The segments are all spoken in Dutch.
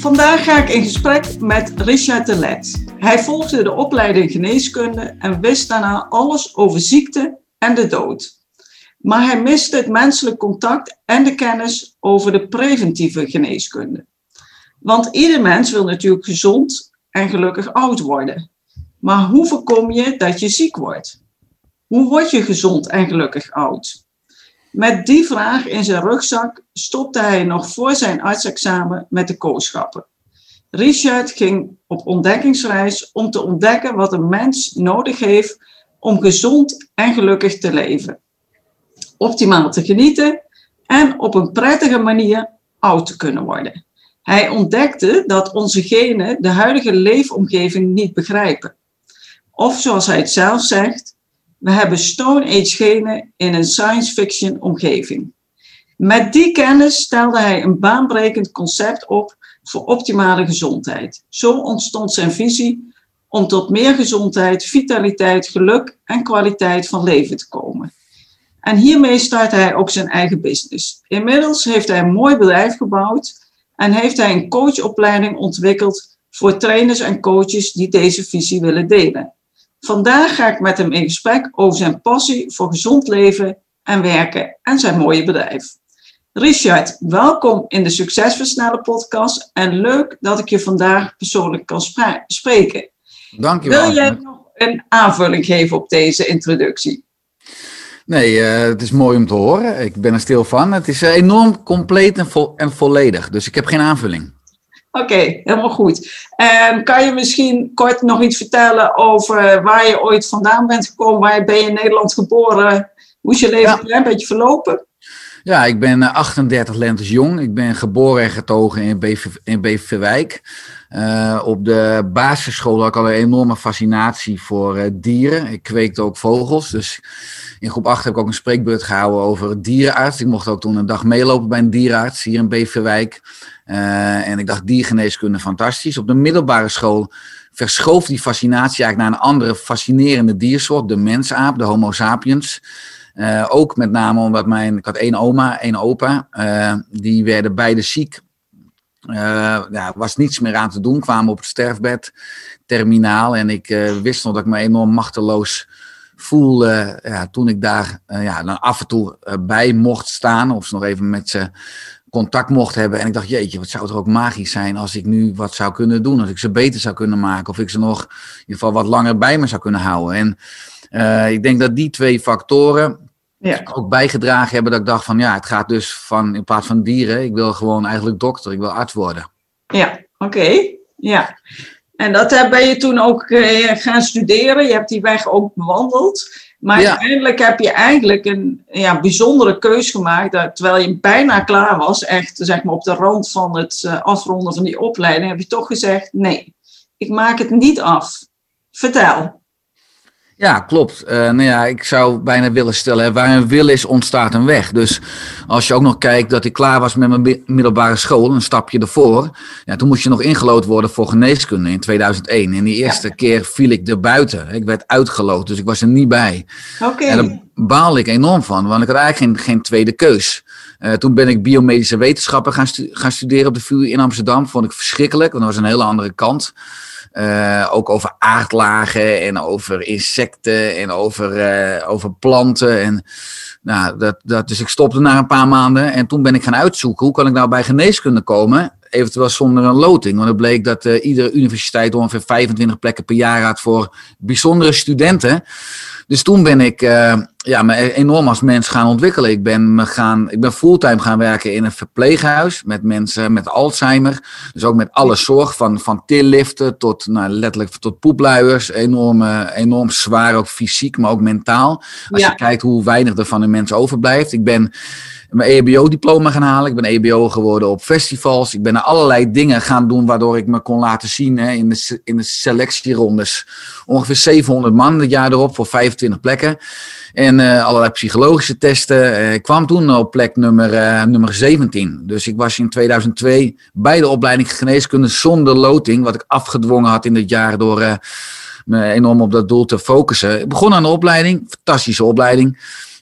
Vandaag ga ik in gesprek met Richard de Let. Hij volgde de opleiding geneeskunde en wist daarna alles over ziekte en de dood. Maar hij miste het menselijk contact en de kennis over de preventieve geneeskunde. Want ieder mens wil natuurlijk gezond en gelukkig oud worden. Maar hoe voorkom je dat je ziek wordt? Hoe word je gezond en gelukkig oud? Met die vraag in zijn rugzak stopte hij nog voor zijn artsexamen met de kooschappen. Richard ging op ontdekkingsreis om te ontdekken wat een mens nodig heeft om gezond en gelukkig te leven, optimaal te genieten en op een prettige manier oud te kunnen worden. Hij ontdekte dat onze genen de huidige leefomgeving niet begrijpen. Of zoals hij het zelf zegt, we hebben Stone Age genen in een science fiction omgeving. Met die kennis stelde hij een baanbrekend concept op voor optimale gezondheid. Zo ontstond zijn visie om tot meer gezondheid, vitaliteit, geluk en kwaliteit van leven te komen. En hiermee start hij ook zijn eigen business. Inmiddels heeft hij een mooi bedrijf gebouwd en heeft hij een coachopleiding ontwikkeld voor trainers en coaches die deze visie willen delen. Vandaag ga ik met hem in gesprek over zijn passie voor gezond leven en werken en zijn mooie bedrijf. Richard, welkom in de Succesversnellen podcast en leuk dat ik je vandaag persoonlijk kan spreken. Dank je wel. Wil jij nog een aanvulling geven op deze introductie? Nee, uh, het is mooi om te horen. Ik ben er stil van. Het is enorm compleet en, vo en volledig, dus ik heb geen aanvulling. Oké, helemaal goed. En kan je misschien kort nog iets vertellen over waar je ooit vandaan bent gekomen? Waar ben je in Nederland geboren? Hoe is je leven ja. een beetje verlopen? Ja, ik ben 38 eh, lentes jong. Ik ben geboren en getogen in, Bever, in Beverwijk. Uh, op de basisschool had ik al een enorme fascinatie voor uh, dieren. Ik kweekte ook vogels. Dus in groep 8 heb ik ook een spreekbeurt gehouden over dierenarts. Ik mocht ook toen een dag meelopen bij een dierenarts hier in Beverwijk. En ik dacht diergeneeskunde fantastisch. Op de middelbare school verschoof die fascinatie eigenlijk naar een andere fascinerende diersoort, de mensaap, de Homo sapiens. Uh, ook met name omdat mijn, ik had één oma, één opa, uh, die werden beide ziek. Uh, ja, was niets meer aan te doen, kwamen op het sterfbed, terminaal. En ik wist nog dat ik me enorm machteloos voelde ja, toen ik daar ja, dan af en toe bij mocht staan. Of ze nog even met ze contact mocht hebben. En ik dacht, jeetje, wat zou er ook magisch zijn als ik nu wat zou kunnen doen. Als ik ze beter zou kunnen maken. Of ik ze nog in ieder geval wat langer bij me zou kunnen houden. En ik denk dat die twee factoren ja. ook bijgedragen hebben dat ik dacht van ja, het gaat dus van in plaats van dieren. Ik wil gewoon eigenlijk dokter, ik wil arts worden. Ja, oké. Ja. En dat ben je toen ook uh, gaan studeren. Je hebt die weg ook bewandeld. Maar uiteindelijk heb je eigenlijk een ja, bijzondere keus gemaakt. Dat, terwijl je bijna klaar was, echt zeg maar op de rand van het uh, afronden van die opleiding, heb je toch gezegd: nee, ik maak het niet af. Vertel. Ja, klopt. Uh, nou ja, ik zou bijna willen stellen, waar een wil is, ontstaat een weg. Dus als je ook nog kijkt dat ik klaar was met mijn middelbare school, een stapje ervoor, ja, toen moest je nog ingelood worden voor geneeskunde in 2001. En die eerste keer viel ik er buiten. Ik werd uitgeloot, dus ik was er niet bij. Oké. En daar baal ik enorm van, want ik had eigenlijk geen, geen tweede keus. Uh, toen ben ik biomedische wetenschappen gaan, stu gaan studeren op de VU in Amsterdam. Vond ik verschrikkelijk, want dat was een hele andere kant. Uh, ook over aardlagen en over insecten en over, uh, over planten. En, nou, dat, dat, dus ik stopte na een paar maanden en toen ben ik gaan uitzoeken hoe kan ik nou bij geneeskunde komen. Eventueel zonder een loting. Want het bleek dat uh, iedere universiteit ongeveer 25 plekken per jaar had voor bijzondere studenten. Dus toen ben ik ja, me enorm als mens gaan ontwikkelen. Ik ben, me gaan, ik ben fulltime gaan werken in een verpleeghuis met mensen met Alzheimer. Dus ook met alle zorg, van, van tilliften tot nou, letterlijk tot poepluiers. Enorm, enorm zwaar, ook fysiek, maar ook mentaal. Als je kijkt hoe weinig er van een mens overblijft. Ik ben mijn EHBO-diploma gaan halen. Ik ben EHBO geworden op festivals. Ik ben er allerlei dingen gaan doen waardoor ik me kon laten zien hè, in, de, in de selectierondes. Ongeveer 700 man het jaar erop voor 25 plekken. En uh, allerlei psychologische testen. Uh, ik kwam toen op plek nummer, uh, nummer 17. Dus ik was in 2002 bij de opleiding geneeskunde zonder loting. Wat ik afgedwongen had in dit jaar door me enorm op dat doel te focussen. Ik begon aan de opleiding. Fantastische opleiding.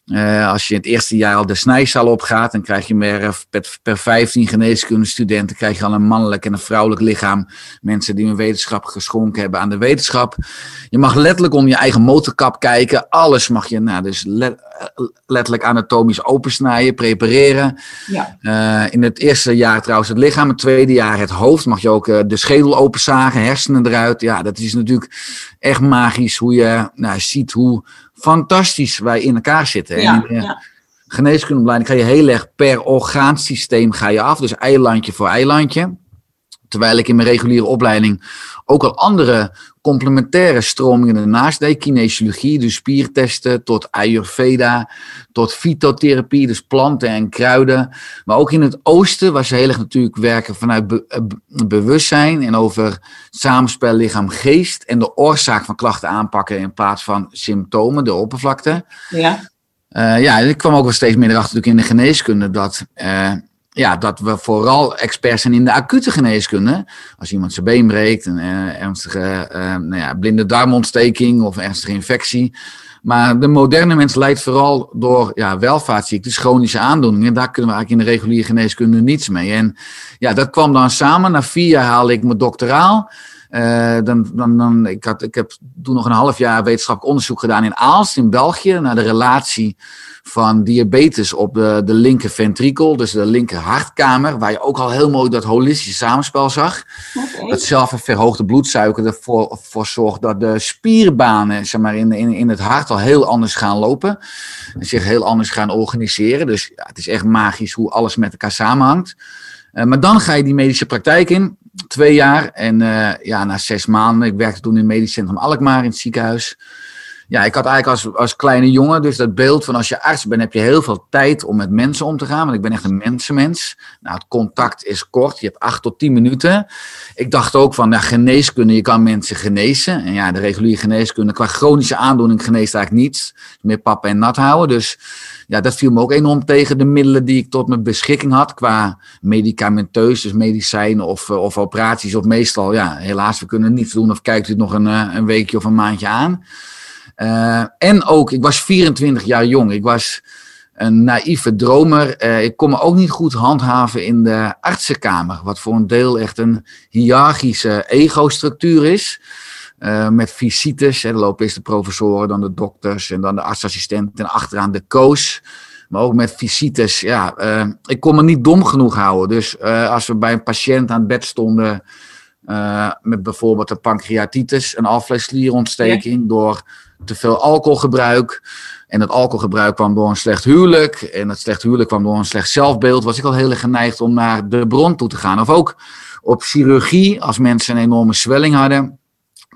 Uh, als je in het eerste jaar al de snijzaal opgaat, dan krijg je meer, per, per 15 geneeskundestudenten krijg je al een mannelijk en een vrouwelijk lichaam. Mensen die hun wetenschap geschonken hebben aan de wetenschap. Je mag letterlijk om je eigen motorkap kijken. Alles mag je nou, dus letterlijk anatomisch opensnijden, prepareren. Ja. Uh, in het eerste jaar trouwens het lichaam, het tweede jaar het hoofd. Mag je ook uh, de schedel openzagen, hersenen eruit. Ja, dat is natuurlijk echt magisch hoe je nou, ziet hoe fantastisch wij in elkaar zitten. Ja, en, ja. Geneeskundeopleiding ga je heel erg per orgaansysteem ga je af. Dus eilandje voor eilandje. Terwijl ik in mijn reguliere opleiding ook al andere complementaire stromingen ernaast deed. Kinesiologie, dus spiertesten, tot Ayurveda, tot fytotherapie, dus planten en kruiden. Maar ook in het oosten, waar ze heel erg natuurlijk werken vanuit eh, bewustzijn en over samenspel lichaam-geest en de oorzaak van klachten aanpakken in plaats van symptomen, de oppervlakte. Ja. Uh, ja, ik kwam ook wel steeds meer erachter in de geneeskunde dat uh, ja, dat we vooral experts zijn in de acute geneeskunde. Als iemand zijn been breekt, een uh, ernstige uh, nou ja, blinde darmontsteking of ernstige infectie. Maar de moderne mens leidt vooral door ja, welvaartsziektes, chronische aandoeningen. Daar kunnen we eigenlijk in de reguliere geneeskunde niets mee. En ja, dat kwam dan samen. Na vier jaar haalde ik mijn doctoraal. Uh, dan, dan, dan, ik, had, ik heb toen nog een half jaar wetenschappelijk onderzoek gedaan in Aalst in België naar de relatie van diabetes op de, de linker ventrikel, dus de linker hartkamer, waar je ook al heel mooi dat holistische samenspel zag. Okay. Dat zelf een verhoogde bloedsuiker ervoor voor zorgt dat de spierbanen zeg maar, in, in, in het hart al heel anders gaan lopen. En zich heel anders gaan organiseren. Dus ja, het is echt magisch hoe alles met elkaar samenhangt. Uh, maar dan ga je die medische praktijk in, twee jaar. En uh, ja, na zes maanden, ik werkte toen in het medisch centrum Alkmaar in het ziekenhuis ja, ik had eigenlijk als, als kleine jongen dus dat beeld van als je arts bent, heb je heel veel tijd om met mensen om te gaan. Want ik ben echt een mensenmens. Nou, het contact is kort. Je hebt acht tot tien minuten. Ik dacht ook van, ja, geneeskunde, je kan mensen genezen. En ja, de reguliere geneeskunde, qua chronische aandoening geneest eigenlijk niets. Meer pap en nat houden. Dus ja, dat viel me ook enorm tegen de middelen die ik tot mijn beschikking had. Qua medicamenteus, dus medicijnen of, of operaties. Of meestal, ja, helaas, we kunnen het niet doen. Of kijkt u het nog een, eh, een weekje of een maandje aan. Uh, en ook, ik was 24 jaar jong. Ik was een naïeve dromer. Ik kon me ook niet goed handhaven in de artsenkamer. Wat voor een deel echt een hiërarchische ego-structuur is. Uh, met visites. Hè, er lopen eerst de professoren, dan de dokters en dan de artsassistent en achteraan de koos. Maar ook met visites. Ja, ik kon me niet dom genoeg houden. Dus als we bij een patiënt aan het bed stonden. met bijvoorbeeld een pancreatitis, een alvleesklierontsteking, door te veel alcoholgebruik. En dat alcoholgebruik kwam door een slecht huwelijk. En dat slecht huwelijk kwam door een slecht zelfbeeld. Was ik al heel erg geneigd om naar de bron toe te gaan. Of ook op chirurgie, als mensen een enorme zwelling hadden.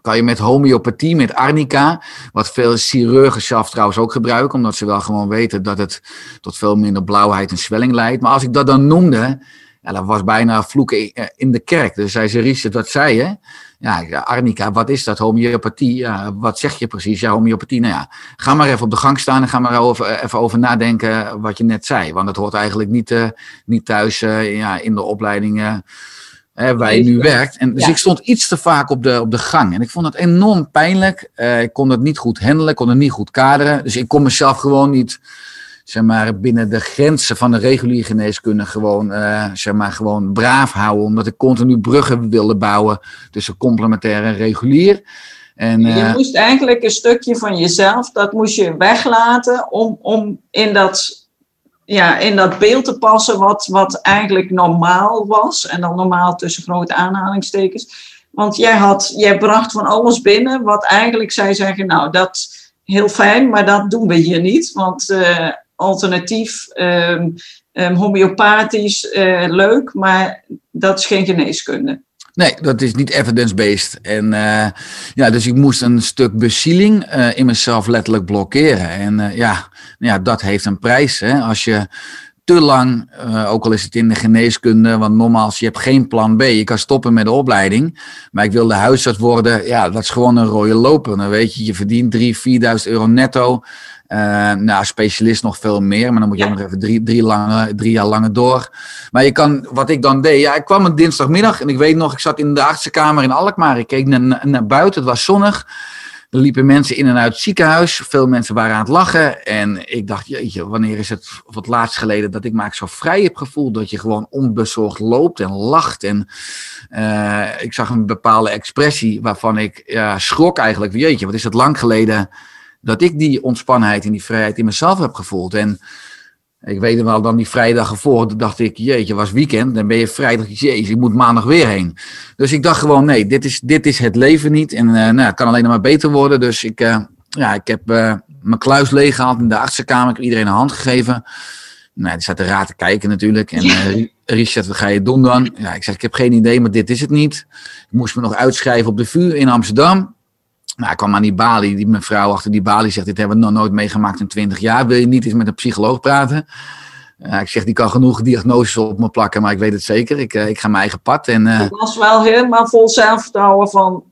Kan je met homeopathie, met arnica, wat veel chirurgen zelf trouwens ook gebruiken, omdat ze wel gewoon weten dat het tot veel minder blauwheid en zwelling leidt. Maar als ik dat dan noemde, ja, dat was bijna vloeken in de kerk. Dus zei ze, Richard, wat zei je? Ja, Arnica, wat is dat? Homeopathie? Ja, wat zeg je precies? Ja, homeopathie. Nou ja, ga maar even op de gang staan en ga maar over, even over nadenken wat je net zei. Want het hoort eigenlijk niet, uh, niet thuis ja, in de opleidingen waar je nu werkt. En, dus ik stond iets te vaak op de, op de gang. En ik vond het enorm pijnlijk. ik kon het niet goed handelen, ik kon het niet goed kaderen. Dus ik kon mezelf gewoon niet zeg maar, binnen de grenzen van de reguliere geneeskunde gewoon, uh, zeg maar, gewoon braaf houden. Omdat ik continu bruggen wilde bouwen tussen complementair en regulier. En, uh, je moest eigenlijk een stukje van jezelf, dat moest je weglaten om, om in, dat, ja, in dat beeld te passen wat, wat eigenlijk normaal was. En dan normaal tussen grote aanhalingstekens. Want jij, had, jij bracht van alles binnen wat eigenlijk zij zeggen, nou dat heel fijn, maar dat doen we hier niet. Want alternatief, ehm, ehm, homeopathisch, leuk, maar dat is geen geneeskunde. Nee, dat is niet evidence-based. En ja, dus ik moest een stuk bezieling in mezelf letterlijk blokkeren. En ja, ja, dat heeft een prijs. Hè? Als je te lang, ook al is het in de geneeskunde, want nogmaals, je hebt geen plan B. Je kan stoppen met de opleiding, maar ik wilde huisarts worden. Ja, dat is gewoon een rode loper. Dan weet je, je verdient 3.000, 4.000 euro netto. Uh, nou, specialist nog veel meer, maar dan moet je ook nog even drie, drie, lange, drie jaar langer door. Maar je kan, wat ik dan deed, ja, ik kwam een dinsdagmiddag en ik weet nog, ik zat in de artsenkamer in Alkmaar. Ik keek naar, naar buiten, het was zonnig. Er liepen mensen in en uit het ziekenhuis. Veel mensen waren aan het lachen. En ik dacht, jeetje, wanneer is het wat laatst geleden dat ik me zo vrij heb gevoeld. Dat je gewoon onbezorgd loopt en lacht. En uh, ik zag een bepaalde expressie waarvan ik ja, schrok eigenlijk. Jeetje, wat is het lang geleden dat ik die ontspannenheid en die vrijheid in mezelf heb gevoeld. En ik weet wel, dan die vrijdag ervoor dacht ik, jeetje, was weekend. Dan ben je vrijdag, jezus, ik moet maandag weer heen. Dus ik dacht gewoon, nee, dit is, dit is het leven niet. En uh, nou, het kan alleen maar beter worden. Dus ik, uh, ja, ik heb uh, mijn kluis leeggehaald in de artsenkamer. Ik heb iedereen een hand gegeven. Nou, die zat de raad te kijken natuurlijk. En uh, Richard, wat ga je doen dan? Ja, ik zeg, ik heb geen idee, maar dit is het niet. Ik moest me nog uitschrijven op de vuur in Amsterdam. Nou, ik kwam aan die balie, die mevrouw achter die balie zegt, dit hebben we nog nooit meegemaakt in 20 jaar. Wil je niet eens met een psycholoog praten? Uh, ik zeg, die kan genoeg diagnoses op me plakken, maar ik weet het zeker. Ik, uh, ik ga mijn eigen pad. En, uh... Het was wel helemaal vol zelfvertrouwen van,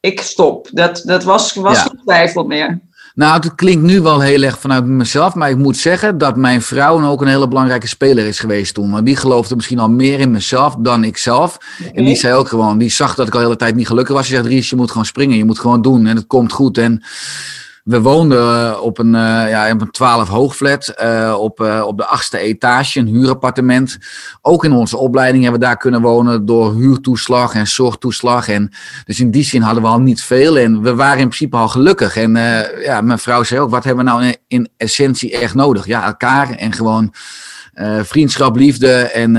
ik stop. Dat, dat was, was ja. geen twijfel meer. Nou, het klinkt nu wel heel erg vanuit mezelf, maar ik moet zeggen dat mijn vrouw ook een hele belangrijke speler is geweest toen. Want die geloofde misschien al meer in mezelf dan ik zelf. Okay. En die zei ook gewoon, die zag dat ik al de hele tijd niet gelukkig was. Ze zegt, Ries, je moet gewoon springen, je moet gewoon doen en het komt goed. En we woonden eh, op een, uh, ja, op een 12 hoogflat uh, op, op de achtste etage, een huurappartement. Ook in onze opleiding hebben we daar kunnen wonen door huurtoeslag en zorgtoeslag. En dus in die zin hadden we al niet veel en we waren in principe al gelukkig. En ja, mijn vrouw zei ook, wat hebben we nou in, in essentie echt nodig? Ja, elkaar en gewoon vriendschap, liefde. En,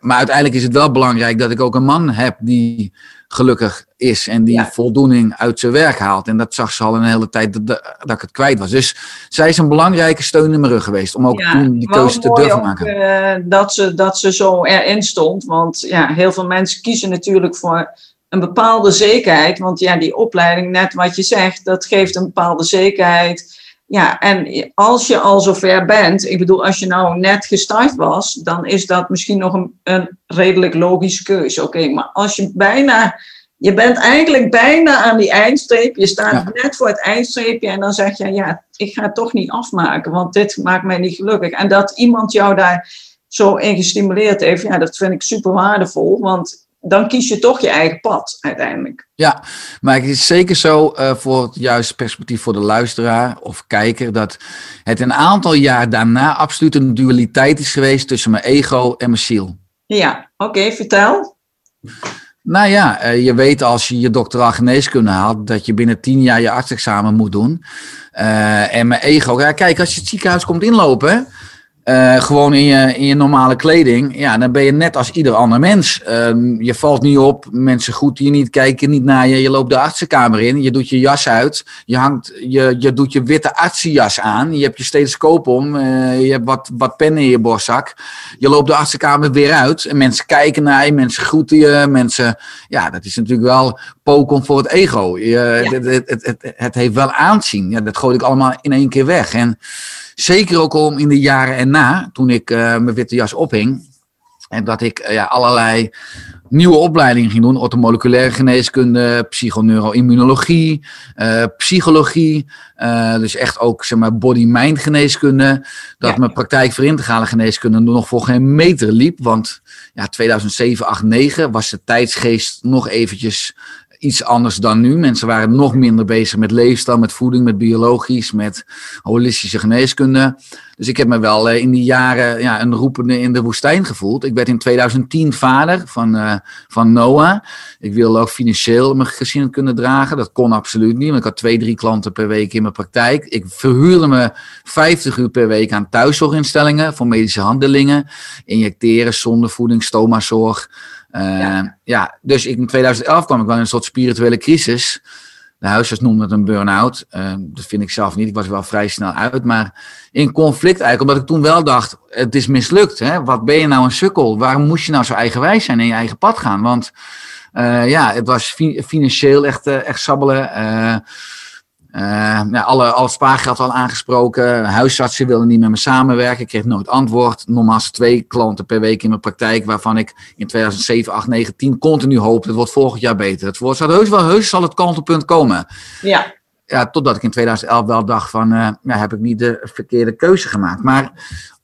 maar uiteindelijk is het wel belangrijk dat ik ook een man heb die gelukkig is en die ja. voldoening uit zijn werk haalt. En dat zag ze al een hele tijd dat, dat ik het kwijt was. Dus zij is een belangrijke steun in mijn rug geweest om ook ja, toen die keuze te durven ook, maken. Uh, dat, ze, dat ze zo erin stond. Want ja, heel veel mensen kiezen natuurlijk voor een bepaalde zekerheid. Want ja, die opleiding, net wat je zegt, dat geeft een bepaalde zekerheid. Ja, en als je al zover bent, ik bedoel, als je nou net gestart was, dan is dat misschien nog een, een redelijk logische keuze. Oké, okay, maar als je bijna, je bent eigenlijk bijna aan die eindstreep, je staat ja. net voor het eindstreepje en dan zeg je, ja, ik ga het toch niet afmaken, want dit maakt mij niet gelukkig. En dat iemand jou daar zo in gestimuleerd heeft, ja, dat vind ik super waardevol, want dan kies je toch je eigen pad uiteindelijk. Ja, maar het is zeker zo uh, voor het juiste perspectief voor de luisteraar of kijker, dat het een aantal jaar daarna absoluut een dualiteit is geweest tussen mijn ego en mijn ziel. Ja, oké, okay, vertel. Nou ja, uh, je weet als je je doctoraal geneeskunde haalt, dat je binnen tien jaar je artsexamen moet doen. Uh, en mijn ego, ja, kijk, als je het ziekenhuis komt inlopen, uh, gewoon in je, in je normale kleding, ja, dan ben je net als ieder ander mens. Uh, je valt niet op, mensen goed je niet, kijken niet naar je. Je loopt de artsenkamer in, je doet je jas uit, je, hangt, je, je doet je witte artsenjas aan, je hebt je stethoscoop om, uh, je hebt wat, wat pennen in je borstzak. Je loopt de artsenkamer weer uit en mensen kijken naar je, mensen groeten je, mensen... Ja, dat is natuurlijk wel poken voor het ego. Je, ja. het, het, het, heeft wel aanzien. Ja, dat gooi ik allemaal in één keer weg. En... Zeker ook om in de jaren erna, toen ik uh, mijn witte jas ophing. En dat ik uh, ja, allerlei nieuwe opleidingen ging doen. Ortomoleculaire geneeskunde, psychoneuroimmunologie, uh, psychologie. dus echt ook zeg maar, body-mind geneeskunde. Dat ja. mijn praktijk voor integrale geneeskunde nog voor geen meter liep. Want ja, 2007, 8, 9 was de tijdsgeest nog eventjes iets anders dan nu. Mensen waren nog minder bezig met leefstijl, met voeding, met biologisch, met holistische geneeskunde. Dus ik heb me wel in die jaren ja, een roepende in de woestijn gevoeld. Ik werd in 2010 vader van, uh, van Noah. Ik wilde ook financieel mijn gezin kunnen dragen. Dat kon absoluut niet, want ik had twee, drie klanten per week in mijn praktijk. Ik verhuurde me 50 uur per week aan thuiszorginstellingen voor medische handelingen. Injecteren, zondevoeding, stomazorg. Ja. ja. dus in 2011 kwam ik wel in een soort spirituele crisis. De huisarts noemde het een burn-out. Uh, dat vind ik zelf niet. Ik was wel vrij snel uit. Maar in conflict eigenlijk, omdat ik toen wel dacht, het is mislukt. Hè? Wat ben je nou een sukkel? Waarom moest je nou zo eigenwijs zijn en je eigen pad gaan? Want uh, ja, het was fi financieel echt, uh, echt sabbelen. Uh, ja, alle, alle spaargeld al aangesproken. Huisartsen wilden niet met me samenwerken. Ik kreeg nooit antwoord. Normaal twee klanten per week in mijn praktijk. Waarvan ik in 2007, 8, 9, 10 continu hoopte. Het wordt volgend jaar beter. Het wordt, heus wel heus zal het kantelpunt komen. Ja. Ja, totdat ik in 2011 wel dacht van, uh, ja, heb ik niet de verkeerde keuze gemaakt. Maar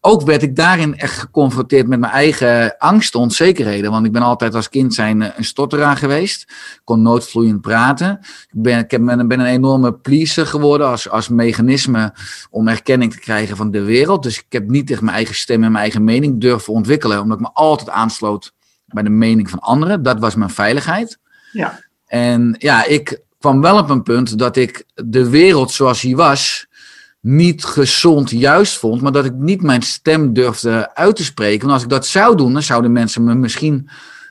ook werd ik daarin echt geconfronteerd met mijn eigen angsten, onzekerheden. Want ik ben altijd als kind zijn eh, een stotteraar geweest. Ik kon nooit vloeiend praten. Ik ben, ik heb, ben een enorme pleaser geworden als, als mechanisme om erkenning te krijgen van de wereld. Dus ik heb niet echt mijn eigen stem en mijn eigen mening durven ontwikkelen. Omdat ik me altijd aansloot bij de mening van anderen. Dat was mijn veiligheid. Ja. En ja, ik kwam wel op een punt dat ik de wereld zoals die was niet gezond juist vond, maar dat ik niet mijn stem durfde uit te spreken. Want als ik dat zou doen, dan zouden mensen me misschien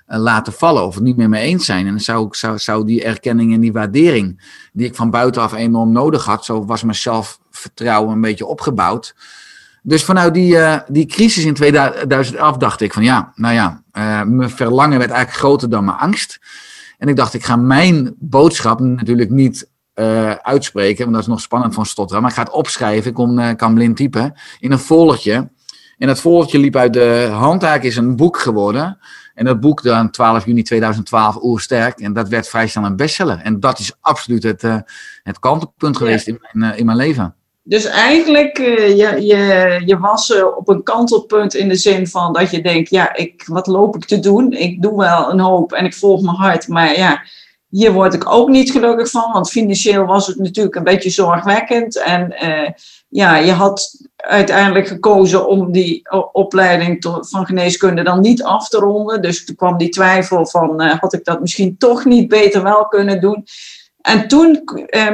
uh, laten vallen of het niet meer mee eens zijn. En dan zou, zou, zou die erkenning en die waardering, die ik van buitenaf enorm nodig had, zo was mijn zelfvertrouwen een beetje opgebouwd. Dus vanuit die, uh, die crisis in 2011 dacht ik van ja, nou ja, uh, mijn verlangen werd eigenlijk groter dan mijn angst. En ik dacht, ik ga mijn boodschap natuurlijk niet uh, uitspreken, want dat is nog spannend voor een stotteren. Maar ik ga het opschrijven, ik kon, uh, kan blind typen, in een foldertje. En dat foldertje liep uit de hand, eigenlijk is een boek geworden. En dat boek dan 12 juni 2012, Oersterk. En dat werd vrij snel een bestseller. En dat is absoluut het, uh, het kantelpunt geweest ja. in, mijn, in mijn leven. Dus eigenlijk, je, je, je was op een kantelpunt in de zin van dat je denkt, ja, ik, wat loop ik te doen? Ik doe wel een hoop en ik volg mijn hart, maar ja, hier word ik ook niet gelukkig van, want financieel was het natuurlijk een beetje zorgwekkend. En uh, ja, je had uiteindelijk gekozen om die opleiding van geneeskunde dan niet af te ronden. Dus toen kwam die twijfel van, uh, had ik dat misschien toch niet beter wel kunnen doen? En toen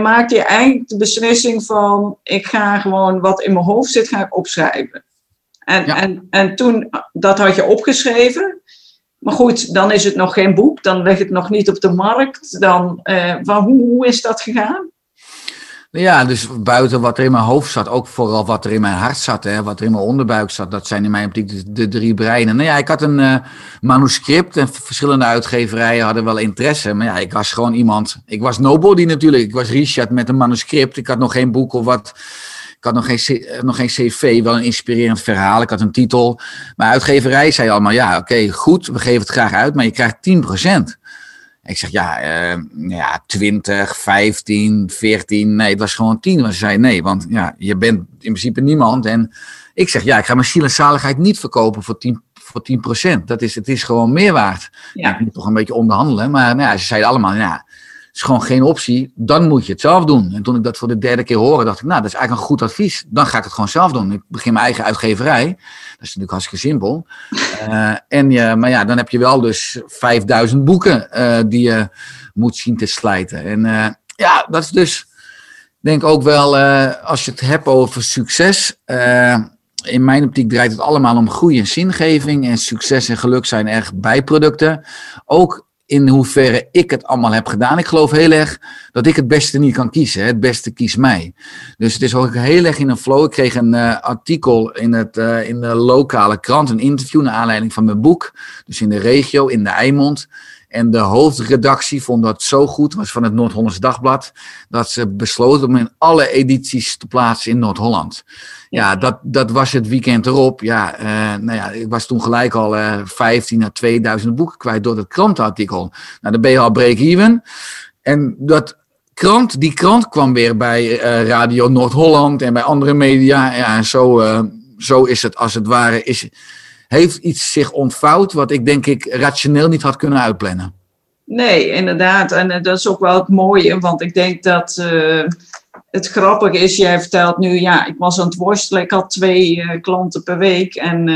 maakte je eigenlijk de beslissing van, ik ga gewoon wat in mijn hoofd zit, ga ik opschrijven. En, ja. en, en toen, dat had je opgeschreven. Maar goed, dan is het nog geen boek, dan ligt het nog niet op de markt. Dan, uh, van, hoe, hoe is dat gegaan? Ja, dus buiten wat er in mijn hoofd zat, ook vooral wat er in mijn hart zat, hè, wat er in mijn onderbuik zat, dat zijn in mijn optiek de, drie breinen. Nou ja, ik had een uh, manuscript en verschillende uitgeverijen hadden wel interesse, maar ja, ik was gewoon iemand, ik was nobody natuurlijk, ik was Richard met een manuscript, ik had nog geen boek of wat ik had nog geen, nog geen cv, wel een inspirerend verhaal. Ik had een titel. Maar uitgeverij zei allemaal, ja, oké, okay, goed, we geven het graag uit, maar je krijgt 10%. Ik zeg, ja, uh, ja, 20, 15, 14. Nee, het was gewoon 10. Maar ze zei, nee, want ja, je bent in principe niemand. En ik zeg, ja, ik ga mijn ziel en zaligheid niet verkopen voor 10, voor 10%. Dat is, het is gewoon meer waard. Ja. Ik moet toch een beetje onderhandelen. Maar nou ja, ze zeiden allemaal, ja, is gewoon geen optie, dan moet je het zelf doen. En toen ik dat voor de derde keer hoorde, dacht ik, nou, dat is eigenlijk een goed advies. Dan ga ik het gewoon zelf doen. Ik begin mijn eigen uitgeverij. Dat is natuurlijk hartstikke simpel. Uh, en je, maar ja, dan heb je wel dus 5000 boeken uh, die je moet zien te slijten. En uh, ja, dat is dus, denk ook wel, als je het hebt over succes. in mijn optiek draait het allemaal om groei en zingeving. En succes en geluk zijn erg bijproducten. Ook in hoeverre ik het allemaal heb gedaan. Ik geloof heel erg dat ik het beste niet kan kiezen. Het beste kiest mij. Dus het is ook heel erg in een flow. Ik kreeg een uh, artikel in, het, uh, in de lokale krant, een interview naar aanleiding van mijn boek. Dus in de regio, in de Eimond. En de hoofdredactie vond dat zo goed, was van het Noord-Hollands Dagblad, dat ze besloten om in alle edities te plaatsen in Noord-Holland. Ja, dat, dat was het weekend erop. Ja, uh, nou ja, ik was toen gelijk al uh, 15 à 2000 boeken kwijt door dat krantenartikel. Nou, dan ben je al break-even. En dat krant, die krant kwam weer bij uh, Radio Noord-Holland en bij andere media. Ja, en zo, uh, zo is het als het ware. Is, heeft iets zich ontvouwd wat ik denk ik rationeel niet had kunnen uitplannen. Nee, inderdaad. En uh, dat is ook wel het mooie, want ik denk dat uh, het grappige is, jij vertelt nu, ja, ik was aan het worstelen, ik had twee uh, klanten per week en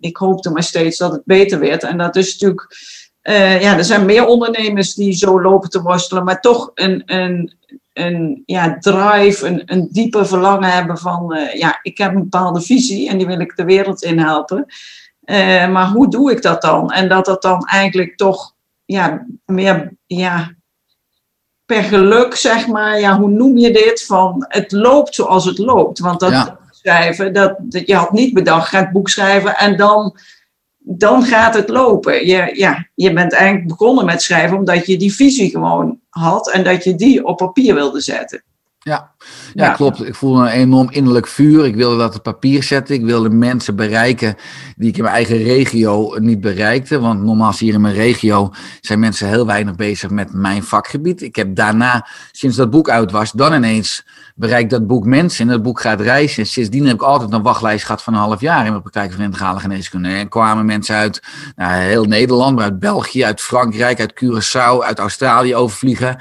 ik hoopte maar steeds dat het beter werd. En dat is natuurlijk, ja, er zijn meer ondernemers die zo lopen te worstelen, maar toch een, een, een ja, drive, een, een diepe verlangen hebben van, ja, ik heb een bepaalde visie en die wil ik de wereld in helpen. Uh, maar hoe doe ik dat dan? En dat dat dan eigenlijk toch ja, meer ja, per geluk, zeg maar, ja, hoe noem je dit? Van het loopt zoals het loopt. Want dat schrijven, dat, dat, je had niet bedacht, ga het boek schrijven en dan, dan gaat het lopen. Je, ja, je bent eigenlijk begonnen met schrijven omdat je die visie gewoon had en dat je die op papier wilde zetten. Ja. ja, klopt. Ik voelde een enorm innerlijk vuur. Ik wilde dat op papier zetten. Ik wilde mensen bereiken die ik in mijn eigen regio niet bereikte. Want normaal hier in mijn regio zijn mensen heel weinig bezig met mijn vakgebied. Ik heb daarna, sinds dat boek uit was, dan ineens bereikt dat boek mensen. En dat boek gaat reizen. En sindsdien heb ik altijd een wachtlijst gehad van een half jaar in mijn praktijk van integrale geneeskunde. En kwamen mensen uit nou, heel Nederland, maar uit België, uit Frankrijk, uit Curaçao, uit Australië overvliegen.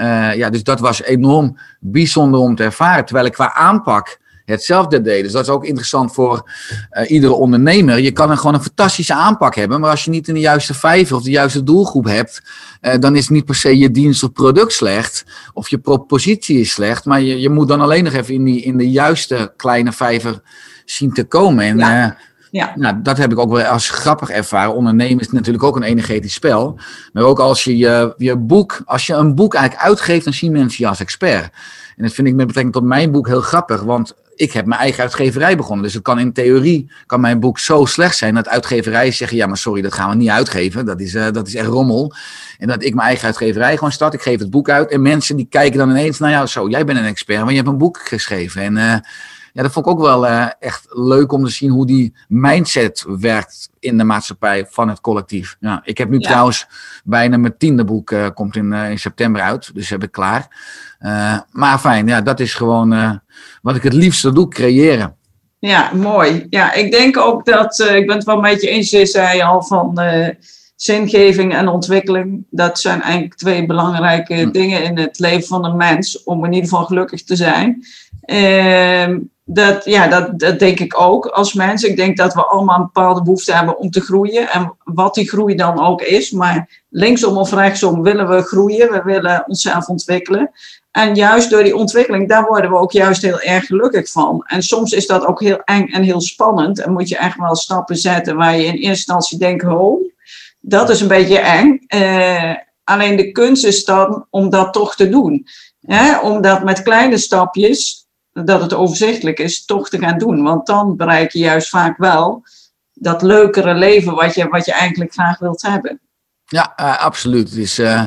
Uh, ja, dus dat was enorm bijzonder om te ervaren. Terwijl ik qua aanpak hetzelfde deed. Dus dat is ook interessant voor uh, iedere ondernemer. Je kan er gewoon een fantastische aanpak hebben, maar als je niet in de juiste vijver of de juiste doelgroep hebt, uh, dan is niet per se je dienst of product slecht of je propositie is slecht, maar je, je moet dan alleen nog even in, die, in de juiste kleine vijver zien te komen. En ja. Ja. Nou, dat heb ik ook wel als grappig ervaren. Ondernemen is natuurlijk ook een energetisch spel. Maar ook als je je, je boek, als je een boek eigenlijk uitgeeft, dan zien mensen je als expert. En dat vind ik met betrekking tot mijn boek heel grappig, want ik heb mijn eigen uitgeverij begonnen. Dus het kan in theorie, kan mijn boek zo slecht zijn dat uitgeverijen zeggen, ja maar sorry, dat gaan we niet uitgeven. Dat is, uh, dat is echt rommel. En dat ik mijn eigen uitgeverij gewoon start, ik geef het boek uit. En mensen die kijken dan ineens, nou ja, zo, jij bent een expert, maar je hebt een boek geschreven. En uh, ja, dat vond ik ook wel uh, echt leuk om te zien hoe die mindset werkt in de maatschappij van het collectief. Ja, ik heb nu trouwens bijna mijn tiende boek, uh, komt in, uh, in september uit, dus heb ik klaar. maar fijn, ja, dat is gewoon wat ik het liefste doe, creëren. Ja, mooi. Ja, ik denk ook dat, ik ben het wel een beetje eens, je zei al, van zingeving en ontwikkeling. Dat zijn eigenlijk twee belangrijke hm. dingen in het leven van een mens, om in ieder geval gelukkig te zijn. Ehm, dat, ja, dat, dat denk ik ook als mens. Ik denk dat we allemaal een bepaalde behoefte hebben om te groeien. En wat die groei dan ook is. Maar linksom of rechtsom willen we groeien. We willen onszelf ontwikkelen. En juist door die ontwikkeling, daar worden we ook juist heel erg gelukkig van. En soms is dat ook heel eng en heel spannend. En moet je echt wel stappen zetten waar je in eerste instantie denkt: oh, dat is een beetje eng. Uh, alleen de kunst is dan om dat toch te doen. Hè? Om dat met kleine stapjes dat het overzichtelijk is, toch te gaan doen. Want dan bereik je juist vaak wel dat leukere leven wat je, wat je eigenlijk graag wilt hebben. Ja, uh, absoluut. Uh,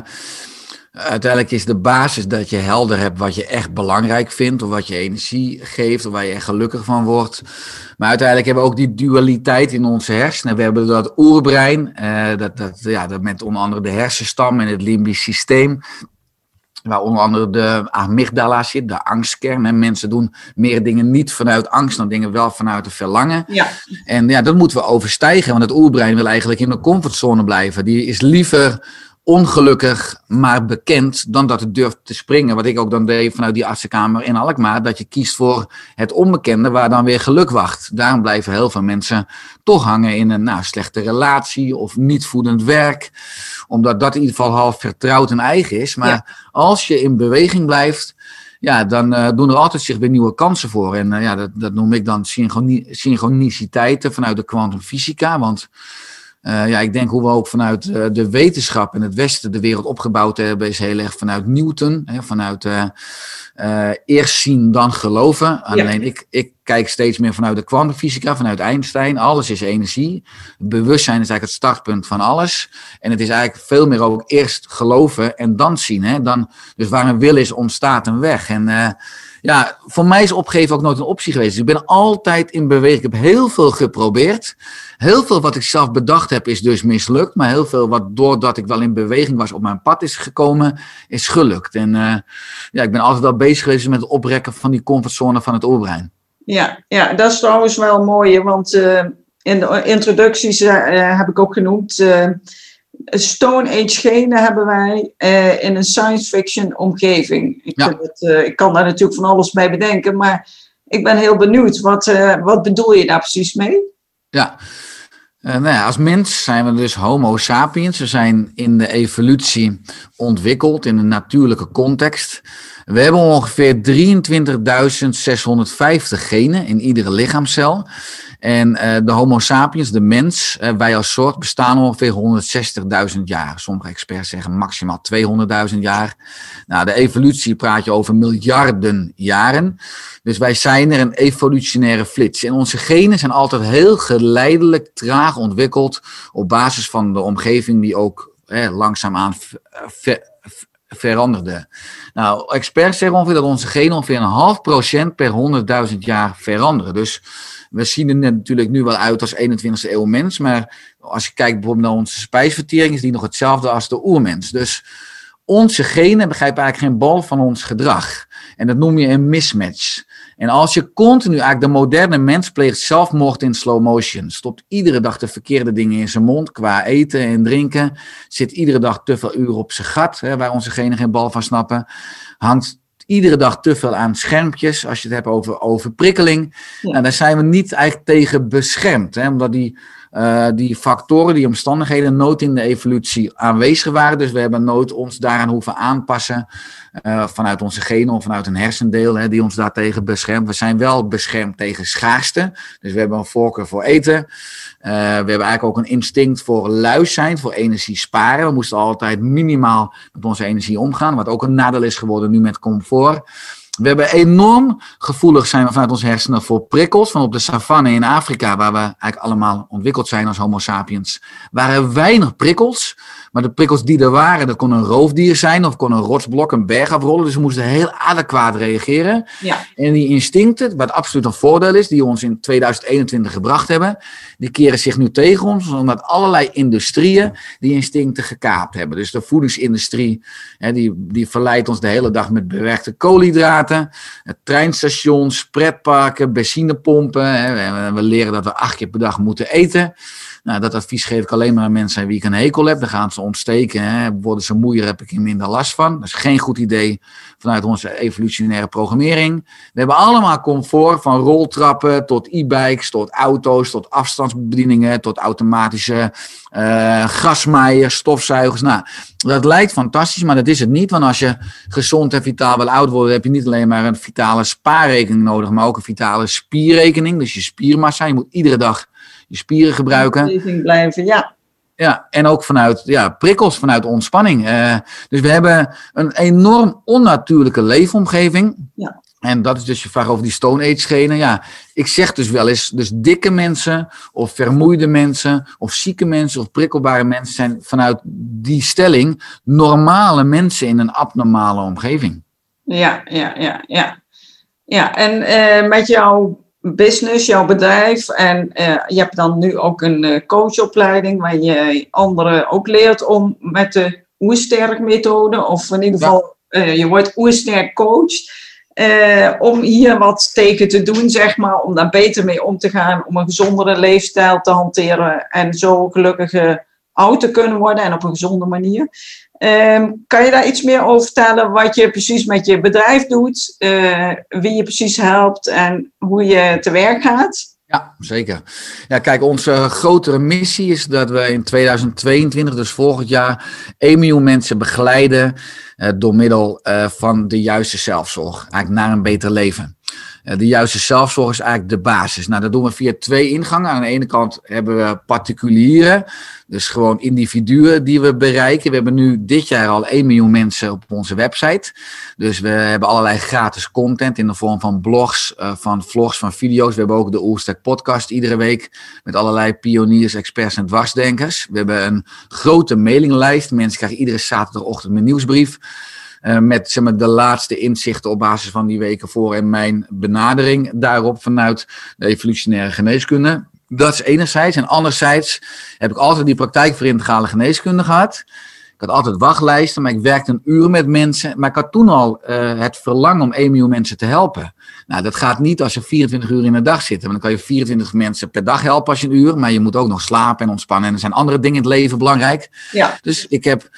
uiteindelijk is de basis dat je helder hebt wat je echt belangrijk vindt, of wat je energie geeft, of waar je echt gelukkig van wordt. Maar uiteindelijk hebben we ook die dualiteit in onze hersenen. We hebben dat oerbrein, uh, dat, dat, ja, dat met onder andere de hersenstam en het limbisch systeem. Waar onder andere de amygdala zit, de angstkern. En mensen doen meer dingen niet vanuit angst dan dingen wel vanuit het verlangen. Ja. En ja, dat moeten we overstijgen, want het oerbrein wil eigenlijk in de comfortzone blijven. Die is liever ongelukkig, maar bekend, dan dat het durft te springen. Wat ik ook dan deed vanuit die artsenkamer in Alkmaar, dat je kiest voor het onbekende, waar dan weer geluk wacht. Daarom blijven heel veel mensen toch hangen in een nou, slechte relatie of niet voedend werk, omdat dat in ieder geval half vertrouwd en eigen is. Maar als je in beweging blijft, ja, dan uh, doen er altijd zich weer nieuwe kansen voor. En uh, ja, dat, dat noem ik dan synchroniciteiten vanuit de kwantumfysica, want uh, ja, ik denk hoe we ook vanuit uh, de wetenschap in het Westen de wereld opgebouwd hebben, is heel erg vanuit Newton. Hè, vanuit uh, eerst zien, dan geloven. Alleen ik, ik kijk steeds meer vanuit de kwantumfysica, vanuit Einstein. Alles is energie. Bewustzijn is eigenlijk het startpunt van alles. En het is eigenlijk veel meer ook eerst geloven en dan zien. Hè? Dan, dus waar een wil is, ontstaat een weg. En ja, voor mij is opgeven ook nooit een optie geweest. Dus ik ben altijd in beweging. Ik heb heel veel geprobeerd. Heel veel wat ik zelf bedacht heb is dus mislukt. Maar heel veel wat doordat ik wel in beweging was op mijn pad is gekomen, is gelukt. En uh, ja, ik ben altijd wel bezig geweest met het oprekken van die comfortzone van het oorbrein. Ja, ja dat is trouwens wel mooi. Want uh, in de introducties uh, heb ik ook genoemd Stone Age genen hebben wij uh, in een science fiction omgeving. Ik, het, uh, ik, kan daar natuurlijk van alles bij bedenken, maar ik ben heel benieuwd. Wat, uh, wat bedoel je daar precies mee? Ja. nou ja, als mens zijn we dus Homo sapiens. We zijn in de evolutie ontwikkeld in een natuurlijke context. We hebben ongeveer 23.650 genen in iedere lichaamcel. En de Homo sapiens, de mens, wij als soort, bestaan ongeveer 160.000 jaar. Sommige experts zeggen maximaal 200.000 jaar. Nou, de evolutie praat je over miljarden jaren. Dus wij zijn er een evolutionaire flits. En onze genen zijn altijd heel geleidelijk, traag ontwikkeld op basis van de omgeving die ook hè, langzaamaan ver, veranderde. Nou, experts zeggen ongeveer dat onze genen ongeveer een half procent per 100.000 jaar veranderen. Dus we zien er natuurlijk nu wel uit als 21e eeuw mens, maar als je kijkt bijvoorbeeld naar onze spijsvertering, is die nog hetzelfde als de oermens. Dus onze genen begrijpen eigenlijk geen bal van ons gedrag. En dat noem je een mismatch. En als je continu, eigenlijk de moderne mens pleegt zelfmoord in slow motion, stopt iedere dag de verkeerde dingen in zijn mond qua eten en drinken, zit iedere dag te veel uren op zijn gat, hè, waar onze genen geen bal van snappen, hangt iedere dag te veel aan schermpjes, als je het hebt over overprikkeling. Ja. Nou, daar zijn we niet eigenlijk tegen beschermd, hè, omdat die uh, die factoren, die omstandigheden nooit in de evolutie aanwezig waren. Dus we hebben nooit ons daaraan hoeven aanpassen uh, vanuit onze genen of vanuit een hersendeel hè, die ons daartegen beschermt. We zijn wel beschermd tegen schaarste. Dus we hebben een voorkeur voor eten. Uh, we hebben eigenlijk ook een instinct voor luis zijn, voor energie sparen. We moesten altijd minimaal met onze energie omgaan, wat ook een nadeel is geworden nu met comfort. We hebben enorm gevoelig zijn we vanuit onze hersenen voor prikkels. Van op de savanne in Afrika, waar we eigenlijk allemaal ontwikkeld zijn als Homo sapiens, waren weinig prikkels. Maar de prikkels die er waren, dat kon een roofdier zijn of kon een rotsblok, een berg afrollen. Dus we moesten heel adequaat reageren. Ja. En die instincten, wat absoluut een voordeel is, die ons in 2021 gebracht hebben, die keren zich nu tegen ons, omdat allerlei industrieën die instincten gekaapt hebben. Dus de voedingsindustrie, hè, die, die verleidt ons de hele dag met bewerkte koolhydraten. Treinstations, pretparken, benzinepompen. Hè. We leren dat we acht keer per dag moeten eten. Nou, dat advies geef ik alleen maar aan mensen wie ik een hekel heb. Dan gaan ze ontsteken. Hè. Worden ze moeier, heb ik hier minder last van. Dat is geen goed idee vanuit onze evolutionaire programmering. We hebben allemaal comfort, van roltrappen tot e-bikes, tot auto's, tot afstandsbedieningen, tot automatische uh, stofzuigers. Nou, dat lijkt fantastisch, maar dat is het niet. Want als je gezond en vitaal wil oud worden, heb je niet alleen maar een vitale spaarrekening nodig, maar ook een vitale spierrekening. Dus je spiermassa. Je moet iedere dag je spieren gebruiken. blijven, ja. Ja, en ook vanuit ja, prikkels, vanuit ontspanning. Uh, dus we hebben een enorm onnatuurlijke leefomgeving. Ja. En dat is dus je vraag over die Stone Age genen. Ja, ik zeg dus wel eens, dus dikke mensen of vermoeide mensen of zieke mensen of prikkelbare mensen zijn vanuit die stelling normale mensen in een abnormale omgeving. Ja, ja, ja, ja. Ja, en uh, met jouw business, jouw bedrijf. En uh, je hebt dan nu ook een uh, coachopleiding waar je anderen ook leert om met de oersterk methode, of in ieder geval uh, je wordt oersterk coach, om hier wat tegen te doen, zeg maar, om daar beter mee om te gaan, om een gezondere leefstijl te hanteren en zo gelukkiger oud te kunnen worden en op een gezonde manier. Um, kan je daar iets meer over vertellen wat je precies met je bedrijf doet, uh, wie je precies helpt en hoe je te werk gaat? Ja, zeker. Ja, kijk, onze grotere missie is dat we in 2022, dus volgend jaar, 1 miljoen mensen begeleiden uh, door middel uh, van de juiste zelfzorg, eigenlijk naar een beter leven. Eh, de juiste zelfzorg is eigenlijk de basis. Nou, dat doen we via twee ingangen. Aan de ene kant hebben we particulieren, dus gewoon individuen die we bereiken. We hebben nu dit jaar al 1 miljoen mensen op onze website. Dus we hebben allerlei gratis content in de vorm van blogs, eh, van vlogs, van video's. We hebben ook de Oerstek podcast iedere week met allerlei pioniers, experts en dwarsdenkers. We hebben een grote mailinglijst. Mensen krijgen iedere zaterdagochtend een nieuwsbrief. Uh, met zeg maar, de laatste inzichten op basis van die weken voor en mijn benadering daarop vanuit de evolutionaire geneeskunde. Dat is enerzijds. En anderzijds heb ik altijd die praktijk voor integrale geneeskunde gehad. Ik had altijd wachtlijsten, maar ik werkte een uur met mensen. Maar ik had toen al uh, het verlangen om 1 miljoen mensen te helpen. Nou, dat gaat niet als je 24 uur in de dag zit. Want dan kan je 24 mensen per dag helpen als je een uur. Maar je moet ook nog slapen en ontspannen. En er zijn andere dingen in het leven belangrijk. Ja. Dus ik heb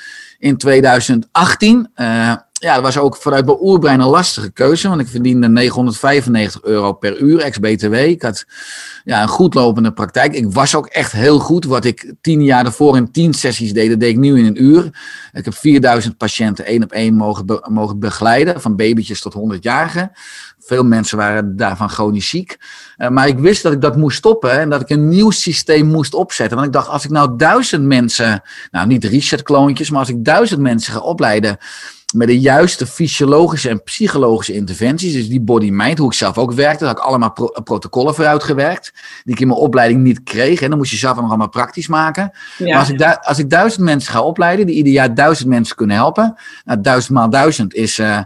in 2018 uh, ja, dat was ook vanuit mijn oerbrein een lastige keuze. Want ik verdiende 995 euro per uur, ex-BTW. Ik had ja, een goed lopende praktijk. Ik was ook echt heel goed. Wat ik tien jaar daarvoor in tien sessies deed, dat deed ik nu in een uur. Ik heb 4000 patiënten één op één mogen, mogen begeleiden. Van babytjes tot 100-jarigen. Veel mensen waren daarvan chronisch ziek. Uh, maar ik wist dat ik dat moest stoppen en dat ik een nieuw systeem moest opzetten. Want ik dacht, als ik nou duizend mensen, nou niet reset-kloontjes, maar als ik duizend mensen ga opleiden met de juiste fysiologische en psychologische interventies, dus die body-mind, hoe ik zelf ook werkte, had ik allemaal pro protocollen vooruit gewerkt, die ik in mijn opleiding niet kreeg. En dan moest je zelf nog allemaal praktisch maken. Maar als ik, als ik duizend mensen ga opleiden, die ieder jaar duizend mensen kunnen helpen, nou, duizend maal duizend is... Uh,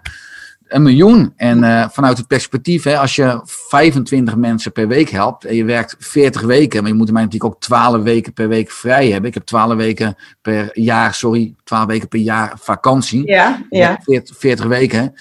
een miljoen. En uh, vanuit het perspectief, hè, als je 25 mensen per week helpt en je werkt 40 weken, maar je moet mij natuurlijk ook 12 weken per week vrij hebben. Ik heb 12 weken per jaar, sorry, 12 weken per jaar vakantie. Ja, ja. 40, 40 weken.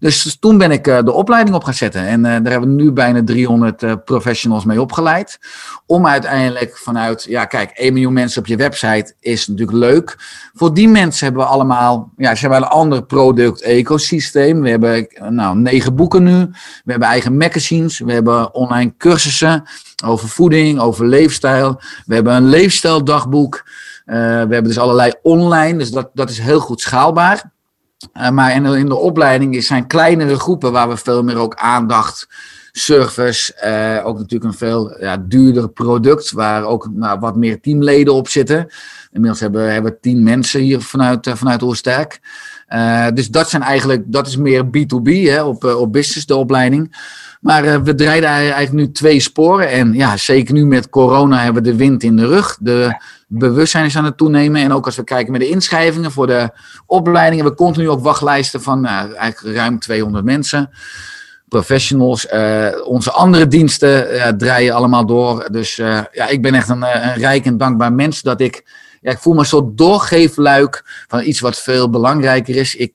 Dus toen ben ik uh, de opleiding op gaan zetten. En uh, daar hebben we nu bijna 300 uh, professionals mee opgeleid. Om uiteindelijk vanuit, ja kijk, 1 miljoen mensen op je website is natuurlijk leuk. Voor die mensen hebben we allemaal, ja, ze hebben een ander product ecosysteem. We hebben nou, negen boeken nu. We hebben eigen magazines. We hebben online cursussen over voeding, over leefstijl. We hebben een leefstijldagboek. we hebben dus allerlei online, dus dat, dat is heel goed schaalbaar. Uh, maar in de, in de opleiding zijn kleinere groepen waar we veel meer ook aandacht, service, uh, ook natuurlijk een veel ja, duurder product waar ook nou, wat meer teamleden op zitten. Inmiddels hebben, we tien mensen hier vanuit, uh, vanuit Oosterk. Dus dat zijn eigenlijk, dat is meer B2B hè, op, op business, de opleiding. Maar we draaien eigenlijk nu twee sporen. En ja, zeker nu met corona hebben we de wind in de rug. De, bewustzijn is aan het toenemen. En ook als we kijken met de inschrijvingen voor de opleidingen, we continu ook wachtlijsten van nou, eigenlijk ruim 200 mensen. Professionals, uh, onze andere diensten uh, draaien allemaal door. Dus uh, ja, ik ben echt een, een, rijk en dankbaar mens dat ik, ja, ik voel me zo doorgeefluik van iets wat veel belangrijker is. Ik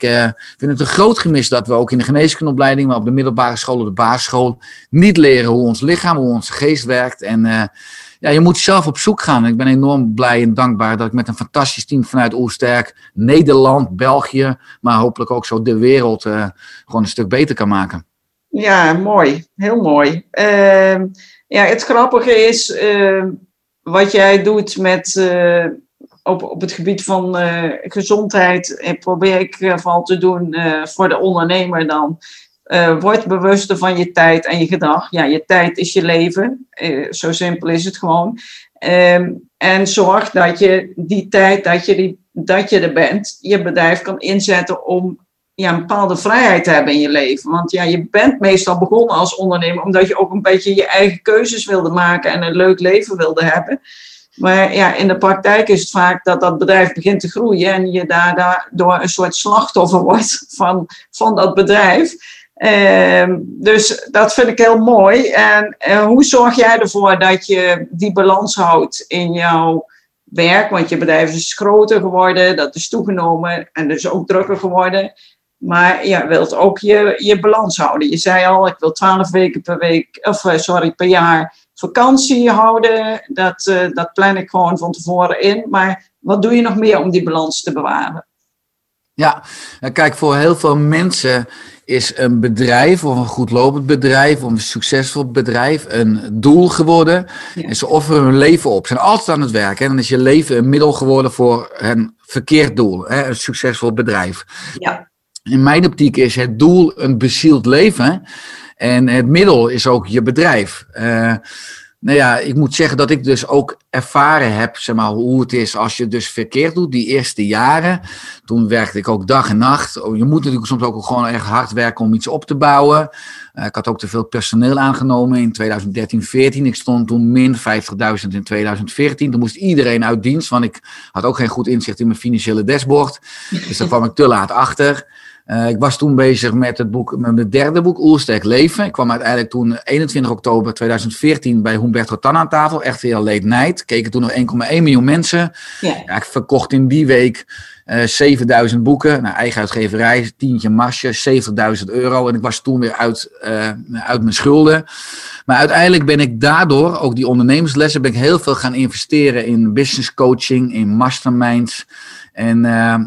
vind het een groot gemis dat we ook in de geneeskundeopleiding, maar op de middelbare school, op de basisschool, niet leren hoe ons lichaam, hoe onze geest werkt. En ja, je moet zelf op zoek gaan. Ik ben enorm blij en dankbaar dat ik met een fantastisch team vanuit Oersterk, Nederland, België, maar hopelijk ook zo de wereld uh, gewoon een stuk beter kan maken. Ja, mooi. Heel mooi. Uh, ja, het grappige is uh, wat jij doet met, eh, op, op het gebied van gezondheid. probeer ik vooral te doen voor de ondernemer dan. Word bewuster van je tijd en je gedrag. Ja, je tijd is je leven. Zo simpel is het gewoon. Um, en zorg dat je die tijd dat je, die, dat je er bent, je bedrijf kan inzetten om ja, een bepaalde vrijheid te hebben in je leven. Want ja, je bent meestal begonnen als ondernemer omdat je ook een beetje je eigen keuzes wilde maken en een leuk leven wilde hebben. Maar ja, in de praktijk is het vaak dat dat bedrijf begint te groeien en je daardoor een soort slachtoffer wordt van, van dat bedrijf. Uh, dus dat vind ik heel mooi. En uh, hoe zorg jij ervoor dat je die balans houdt in jouw werk? Want je bedrijf is groter geworden, dat is toegenomen en dus ook drukker geworden. Maar je wilt ook je, je balans houden. Je zei al, ik wil twaalf weken per week, of eh, sorry, per jaar vakantie houden. Dat, uh, dat plan ik gewoon van tevoren in. Maar wat doe je nog meer om die balans te bewaren? Ja, kijk, voor heel veel mensen is een bedrijf of een goed lopend bedrijf of een succesvol bedrijf een doel geworden. En ze offeren hun leven op. Ze zijn altijd aan het werken. En dan is je leven een middel geworden voor een verkeerd doel. Hè? Een succesvol bedrijf. Ja. In mijn optiek is het doel een bezield leven. En het middel is ook je bedrijf. Uh, nou ja, ik moet zeggen dat ik dus ook ervaren heb, zeg maar, hoe het is als je dus verkeerd doet, die eerste jaren. Toen werkte ik ook dag en nacht. Oh, je moet natuurlijk soms ook gewoon echt hard werken om iets op te bouwen. Uh, ik had ook te veel personeel aangenomen in 2013, 14. Ik stond toen min 50.000 in 2014. Toen moest iedereen uit dienst, want ik had ook geen goed inzicht in mijn financiële dashboard. Dus daar kwam ik te laat achter. Uh, ik was toen bezig met het boek, met mijn derde boek, Oersterk Leven. Ik kwam uiteindelijk toen 21 oktober 2014 bij Humberto Tan aan tafel. Echt heel late night. Keken toen nog 1,1 miljoen mensen. Ja. ja. ik verkocht in die week 7000 boeken, nou, eigen uitgeverij, tientje marsje, 70.000 euro. En ik was toen weer uit, uit mijn schulden. Maar uiteindelijk ben ik daardoor, ook die ondernemerslessen, ben ik heel veel gaan investeren in business coaching, in masterminds. En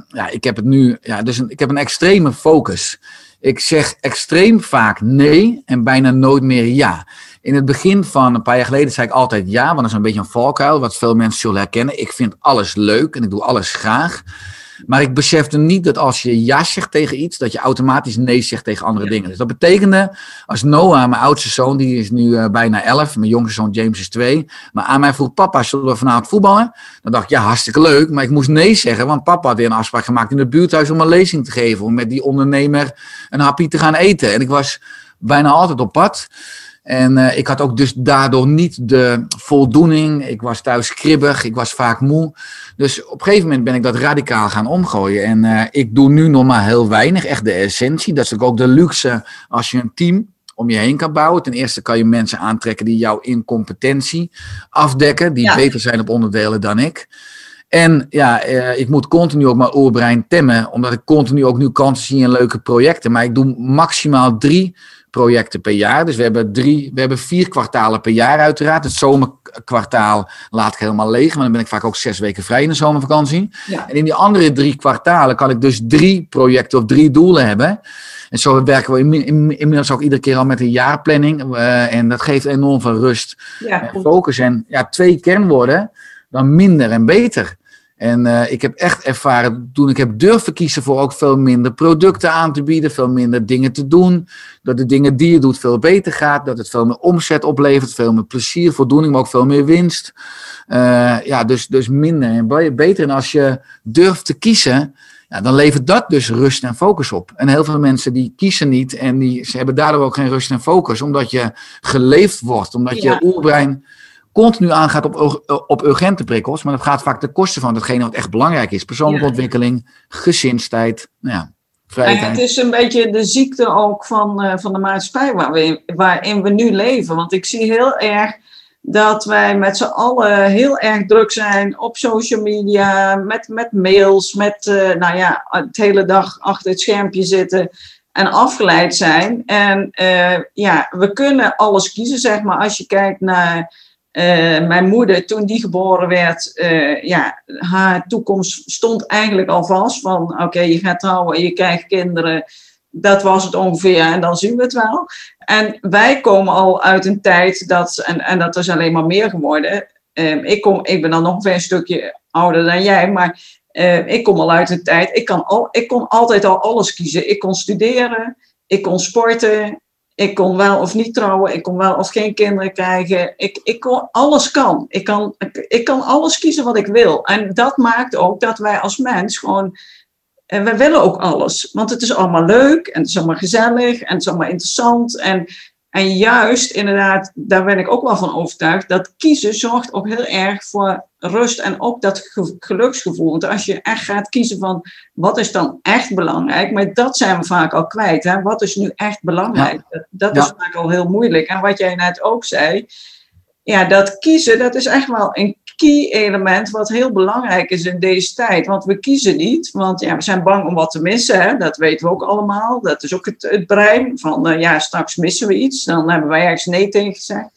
ja, ik heb het nu, ja, dus ik heb een extreme focus. Ik zeg extreem vaak nee en bijna nooit meer ja. In het begin van een paar jaar geleden zei ik altijd ja, want dat is een beetje een valkuil, wat veel mensen zullen herkennen. Ik vind alles leuk en ik doe alles graag. Maar ik besefte niet dat als je ja zegt tegen iets, dat je automatisch nee zegt tegen andere dingen. Dus dat betekende, als Noah, mijn oudste zoon, die is nu uh, bijna elf, mijn jongste zoon James is twee, maar aan mij vroeg, papa, zullen we vanavond voetballen? Dan dacht ik, ja, hartstikke leuk, maar ik moest nee zeggen, want papa had weer een afspraak gemaakt in het buurthuis om een lezing te geven, om met die ondernemer een hapje te gaan eten. En ik was bijna altijd op pad. En uh, ik had ook dus daardoor niet de voldoening. Ik was thuis kribbig, ik was vaak moe. Dus op een gegeven moment ben ik dat radicaal gaan omgooien. En uh, ik doe nu nog maar heel weinig, echt de essentie. Dat is ook de luxe als je een team om je heen kan bouwen. Ten eerste kan je mensen aantrekken die jouw incompetentie afdekken, die beter zijn op onderdelen dan ik. En ja, uh, ik moet continu ook mijn oerbrein temmen, omdat ik continu ook nu kansen zie in leuke projecten. Maar ik doe maximaal drie projecten per jaar. Dus we hebben, drie, we hebben vier kwartalen per jaar uiteraard. Het zomerkwartaal laat ik helemaal leeg, maar dan ben ik vaak ook zes weken vrij in de zomervakantie. En in die andere drie kwartalen kan ik dus drie projecten of drie doelen hebben. En zo werken we inmiddels ook iedere keer al met een jaarplanning. Uh, en dat geeft enorm veel rust en focus. En ja, twee kernwoorden, dan minder en beter. En uh, ik heb echt ervaren, toen ik heb durven kiezen voor ook veel minder producten aan te bieden, veel minder dingen te doen, dat de dingen die je doet veel beter gaat, dat het veel meer omzet oplevert, veel meer plezier, voldoening, maar ook veel meer winst. Uh, ja, dus, dus minder en beter. En als je durft te kiezen, ja, dan levert dat dus rust en focus op. En heel veel mensen die kiezen niet en die, ze hebben daardoor ook geen rust en focus, omdat je geleefd wordt, omdat je oerbrein continu aangaat op, op urgente prikkels, maar dat gaat vaak ten koste van datgene wat echt belangrijk is. Persoonlijke ontwikkeling, gezinstijd, nou ja, vrijheid. Ja, het is een beetje de ziekte ook van, uh, van de maatschappij waar we, waarin we nu leven. Want ik zie heel erg dat wij met z'n allen heel erg druk zijn op social media, met, met mails, met, uh, nou ja, het hele dag achter het schermpje zitten en afgeleid zijn. En uh, ja, we kunnen alles kiezen, zeg maar, als je kijkt naar uh, mijn moeder, toen die geboren werd, uh, ja, haar toekomst stond eigenlijk al vast. Van oké, je gaat trouwen, je krijgt kinderen. Dat was het ongeveer en dan zien we het wel. En wij komen al uit een tijd dat, en, dat is alleen maar meer geworden. Uh, ik, kom, ik ben dan nog een stukje ouder dan jij, maar ik kom al uit een tijd. Ik, kan ik kon altijd al alles kiezen. Ik kon studeren, ik kon sporten, ik kon wel of niet trouwen, ik kon wel of geen kinderen krijgen. Ik, ik kon, alles kan. Ik kan. Ik kan alles kiezen wat ik wil. En dat maakt ook dat wij als mens gewoon. En we willen ook alles. Want het is allemaal leuk en het is allemaal gezellig en het is allemaal interessant. En en juist, inderdaad, daar ben ik ook wel van overtuigd, dat kiezen zorgt ook heel erg voor rust en ook dat geluksgevoel. Want als je echt gaat kiezen van wat is dan echt belangrijk, maar dat zijn we vaak al kwijt. Hè? Wat is nu echt belangrijk? Dat, dat is vaak al heel moeilijk. En wat jij net ook zei, ja, dat kiezen, dat is echt wel een key element wat heel belangrijk is in deze tijd. Want we kiezen niet, want ja, we zijn bang om wat te missen. Hè? Dat weten we ook allemaal. Dat is ook het, het brein van uh, ja, straks missen we iets. Dan hebben wij ergens nee tegen gezegd.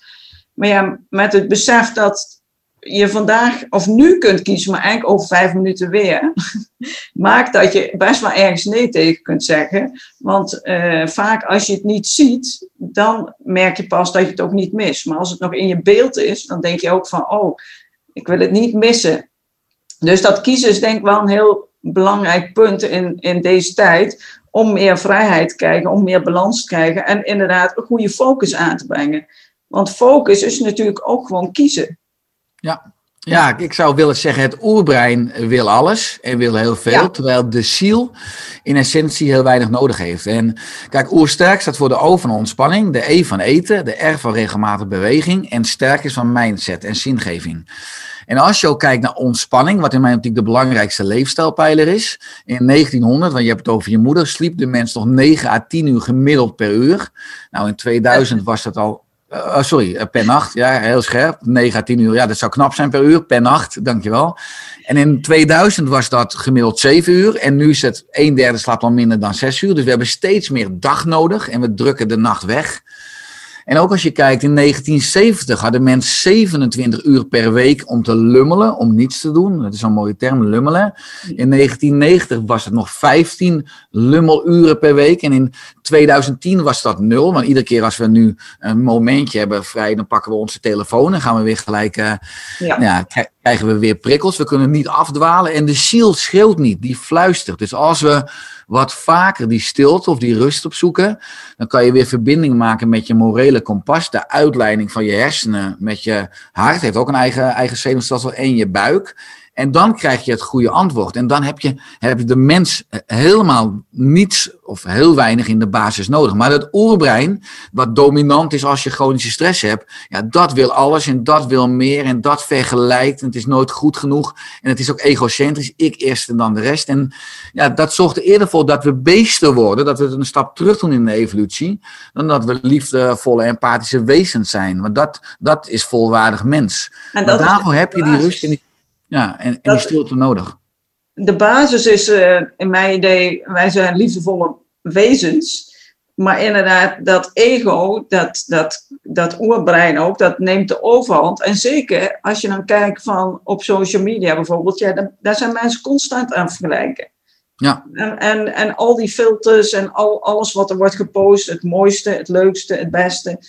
Maar ja, met het besef dat je vandaag of nu kunt kiezen, maar eigenlijk over vijf minuten weer, maakt dat je best wel ergens nee tegen kunt zeggen. Want uh, vaak als je het niet ziet, dan merk je pas dat je het ook niet mist. Maar als het nog in je beeld is, dan denk je ook van, oh, ik wil het niet missen. Dus dat kiezen is denk ik wel een heel belangrijk punt in, in deze tijd. Om meer vrijheid te krijgen, om meer balans te krijgen. En inderdaad een goede focus aan te brengen. Want focus is natuurlijk ook gewoon kiezen. Ja, ja, ik zou willen zeggen, het oerbrein wil alles en wil heel veel, terwijl de ziel in essentie heel weinig nodig heeft. En kijk, oersterk staat voor de O van ontspanning, de E van eten, de R van regelmatige beweging en sterk is van mindset en zingeving. En als je ook kijkt naar ontspanning, wat in mijn optiek de belangrijkste leefstijlpijler is. In 1900, want je hebt het over je moeder, sliep de mens nog 9 à 10 uur gemiddeld per uur. Nou, in 2000 was dat al Uh, sorry, per nacht. Ja, heel scherp. 9 à 10 uur. Ja, dat zou knap zijn per uur. Per nacht, dankjewel. En in 2000 was dat gemiddeld 7 uur. En nu is het een derde slaapt al minder dan 6 uur. Dus we hebben steeds meer dag nodig. En we drukken de nacht weg. En ook als je kijkt, in 1970 hadden mensen 27 uur per week om te lummelen, om niets te doen. Dat is een mooie term, lummelen. In 1990 was het nog 15 lummeluren per week. En in 2010 was dat nul. Want iedere keer als we nu een momentje hebben vrij, dan pakken we onze telefoon en gaan we weer gelijk, uh, ja. ja. krijgen we weer prikkels. We kunnen niet afdwalen. En de ziel schreeuwt niet, die fluistert. Dus als we wat vaker die stilte of die rust opzoeken, dan kan je weer verbinding maken met je morele kompas. De uitleiding van je hersenen met je hart heeft ook een eigen, eigen zenuwstelsel en je buik. En dan krijg je het goede antwoord. En dan heb je, heb je de mens helemaal niets of heel weinig in de basis nodig. Maar het oerbrein, wat dominant is als je chronische stress hebt, ja, dat wil alles en dat wil meer en dat vergelijkt. En het is nooit goed genoeg. En het is ook egocentrisch. Ik eerst en dan de rest. En ja, dat zorgt er eerder voor dat we beesten worden, dat we een stap terug doen in de evolutie, dan dat we liefdevolle, empathische wezens zijn. Want dat, dat is volwaardig mens. En daarvoor heb je die rust en die ja, en, en die stilte nodig. De basis is uh, in mijn idee, wij zijn liefdevolle wezens. Maar inderdaad, dat ego, dat, dat, dat oerbrein ook, dat neemt de overhand. En zeker als je dan kijkt van op social media bijvoorbeeld, ja, daar zijn mensen constant aan vergelijken. Ja. En, en, en al die filters en al, alles wat er wordt gepost, het mooiste, het leukste, het beste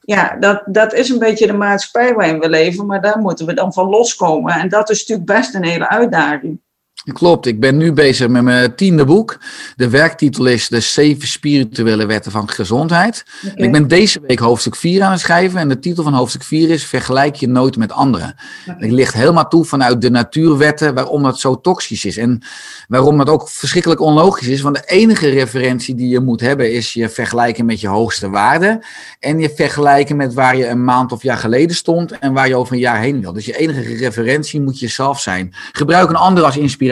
ja, dat, dat is een beetje de maatschappij waarin we leven, maar daar moeten we dan van loskomen. En dat is natuurlijk best een hele uitdaging. Klopt, ik ben nu bezig met mijn tiende boek. De werktitel is De Zeven Spirituele Wetten van Gezondheid. Ik ben deze week hoofdstuk 4 aan het schrijven. En de titel van hoofdstuk 4 is Vergelijk je nooit met anderen. Okay. Ik ligt helemaal toe vanuit de natuurwetten waarom dat zo toxisch is. En waarom dat ook verschrikkelijk onlogisch is. Want de enige referentie die je moet hebben is je vergelijken met je hoogste waarde. En je vergelijken met waar je een maand of jaar geleden stond en waar je over een jaar heen wil. Dus je enige referentie moet jezelf zijn. Gebruik een ander als inspiratie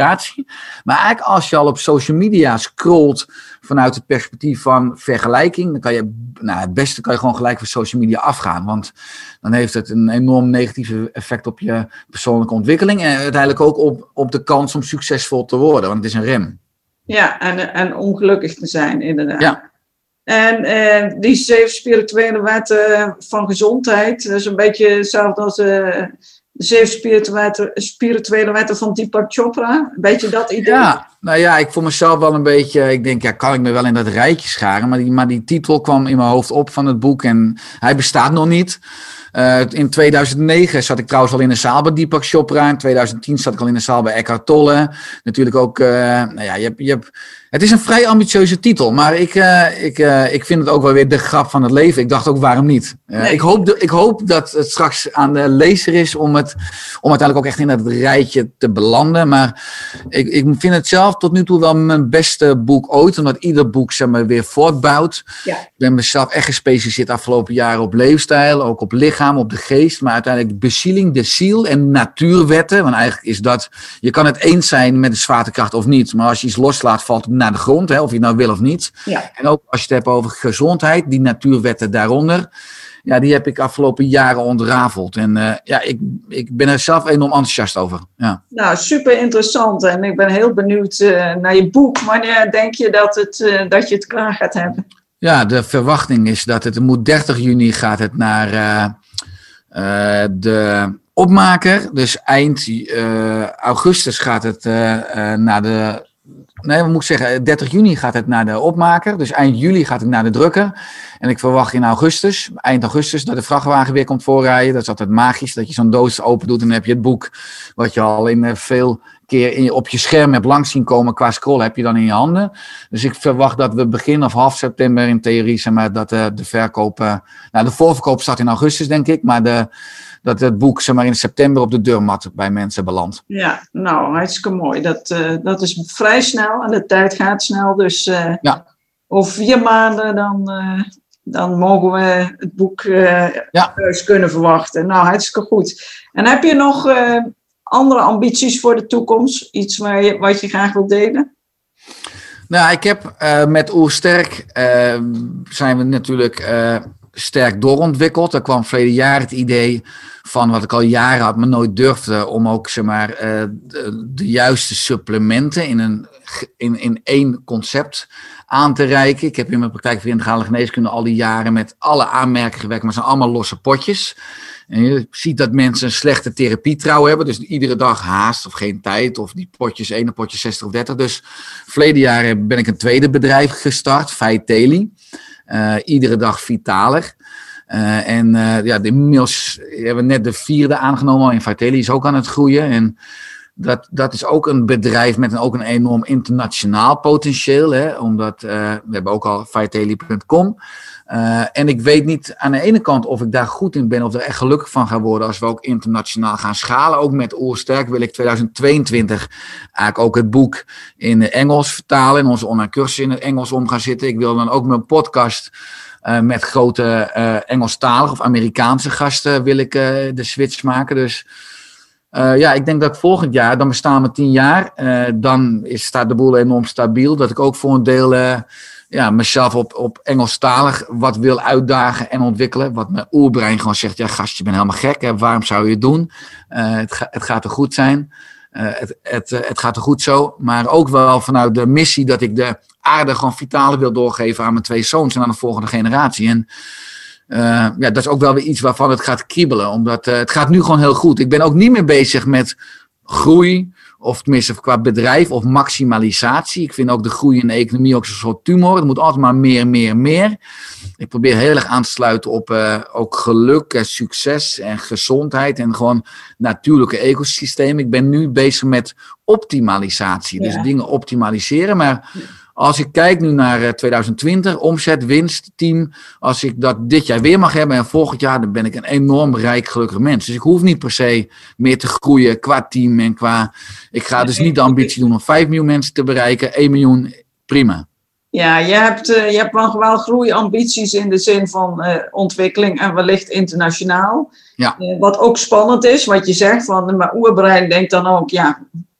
maar eigenlijk als je al op social media scrolt vanuit het perspectief van vergelijking, dan kan je, nou het beste kan je gewoon gelijk van social media afgaan. Want dan heeft het een enorm negatief effect op je persoonlijke ontwikkeling en uiteindelijk ook op, op de kans om succesvol te worden, want het is een rem. Ja, en, en ongelukkig te zijn, inderdaad. Ja. En eh, die zeven spirituele wetten van gezondheid, dat is een beetje hetzelfde als uh, de zeven spirituele, wetten van Deepak Chopra. Een beetje dat idee. Ja, nou ja, ik voel mezelf wel een beetje. Ik denk, ja, kan ik me wel in dat rijtje scharen? Maar die, maar die titel kwam in mijn hoofd op van het boek en hij bestaat nog niet. Uh, in 2009 zat ik trouwens al in de zaal bij Deepak Chopra. In 2010 zat ik al in de zaal bij Eckhart Tolle. Natuurlijk ook, uh, nou ja, je hebt, je hebt het is een vrij ambitieuze titel, maar ik, uh, ik, uh, ik vind het ook wel weer de grap van het leven. Ik dacht ook, waarom niet? Uh, nee. ik, hoop de, ik hoop dat het straks aan de lezer is om, het, om uiteindelijk ook echt in dat rijtje te belanden. Maar ik, ik vind het zelf tot nu toe wel mijn beste boek ooit, omdat ieder boek zeg maar, weer voortbouwt. Ja. Ik ben mezelf echt gespecialiseerd afgelopen jaren op leefstijl, ook op lichaam, op de geest. Maar uiteindelijk de bezieling, de ziel en natuurwetten. Want eigenlijk is dat, je kan het eens zijn met de zwaartekracht of niet. Maar als je iets loslaat, valt het naar de grond, hè, of je nou wil of niet. Ja. En ook als je het hebt over gezondheid, die natuurwetten daaronder. Ja, die heb ik afgelopen jaren ontrafeld. En uh, ja, ik, ik ben er zelf enorm enthousiast over. Ja. Nou, super interessant. En ik ben heel benieuwd uh, naar je boek. Wanneer denk je dat, het, uh, dat je het klaar gaat hebben? Ja, de verwachting is dat het moet 30 juni gaat het naar de opmaker. Dus eind augustus gaat het naar de Nee, we moeten zeggen, 30 juni gaat het naar de opmaker. Dus eind juli gaat het naar de drukker. En ik verwacht in augustus, eind augustus, dat de vrachtwagen weer komt voorrijden. Dat is altijd magisch, dat je zo'n doos open doet en dan heb je het boek. Wat je al in eh, veel keer in, op je scherm hebt langs zien komen qua scroll, heb je dan in je handen. Dus ik verwacht dat we begin of half september in theorie, zeg maar, dat de, eh, de verkoop... Nou, de voorverkoop start in augustus, denk ik. Maar de dat het boek zeg maar, in september op de deurmat bij mensen belandt. Ja, nou, hartstikke mooi. Dat, uh, dat is vrij snel en de tijd gaat snel. Dus uh, ja. over vier maanden dan, uh, dan mogen we het boek ja. kunnen verwachten. Nou, hartstikke goed. En heb je nog andere ambities voor de toekomst? Iets waar je, wat je graag wilt delen? Nou, ik heb met Oersterk zijn we natuurlijk sterk doorontwikkeld. Er kwam verleden jaar het idee van wat ik al jaren had, maar nooit durfde, om ook zeg maar, uh, de, juiste supplementen in, een, in, in één concept aan te reiken. Ik heb in mijn praktijk voor integrale geneeskunde al die jaren met alle aanmerken gewerkt, maar het zijn allemaal losse potjes. En je ziet dat mensen een slechte therapietrouw hebben. Dus iedere dag haast of geen tijd. Of die potjes, ene potje 60 of 30. Dus verleden jaar ben ik een tweede bedrijf gestart, Vitali. Uh, iedere dag vitaler. Uh, en uh, ja, inmiddels hebben we net de vierde aangenomen. In Vitali is ook aan het groeien. En dat, dat is ook een bedrijf met een, ook een enorm internationaal potentieel. Hè? Omdat we hebben ook al vitali.com. Uh, en ik weet niet aan de ene kant of ik daar goed in ben, of er echt gelukkig van ga worden als we ook internationaal gaan schalen. Ook met Oersterk wil ik 2022 eigenlijk ook het boek in Engels vertalen, in onze online cursus in het Engels om gaan zitten. Ik wil dan ook mijn podcast uh, met grote Engelstalige of Amerikaanse gasten wil ik de switch maken. Dus ja, ik denk dat volgend jaar, dan bestaan we tien jaar, dan is, staat de boel enorm stabiel. Dat ik ook voor een deel ja, mezelf op, op Engelstalig wat wil uitdagen en ontwikkelen. Wat mijn oerbrein gewoon zegt, ja gast, je bent helemaal gek. Hè? Waarom zou je het doen? Het, het gaat er goed zijn. Het, het, het gaat er goed zo. Maar ook wel vanuit de missie dat ik de aarde gewoon vitale wil doorgeven aan mijn twee zoons en aan de volgende generatie. En ja, dat is ook wel weer iets waarvan het gaat kriebelen. Omdat het gaat nu gewoon heel goed. Ik ben ook niet meer bezig met groei of tenminste qua bedrijf of maximalisatie. Ik vind ook de groei in de economie ook zo'n soort tumor. Het moet altijd maar meer, meer, meer. Ik probeer heel erg aan te sluiten op uh, ook geluk en succes en gezondheid en gewoon natuurlijke ecosystemen. Ik ben nu bezig met optimalisatie. Dus dingen optimaliseren. Maar als ik kijk nu naar 2020, eh, omzet, winst, team. Als ik dat dit jaar weer mag hebben en volgend jaar, dan ben ik een enorm rijk, gelukkig mens. Dus ik hoef niet per se meer te groeien qua team en qua. Ik ga dus niet de ambitie doen om 5 miljoen mensen te bereiken. 1 miljoen, prima. Ja, je hebt, uh, je hebt wel, wel groeiambities in de zin van uh, ontwikkeling en wellicht internationaal. Ja. Uh, wat ook spannend is, wat je zegt, van mijn oerbrein denkt dan ook, ja,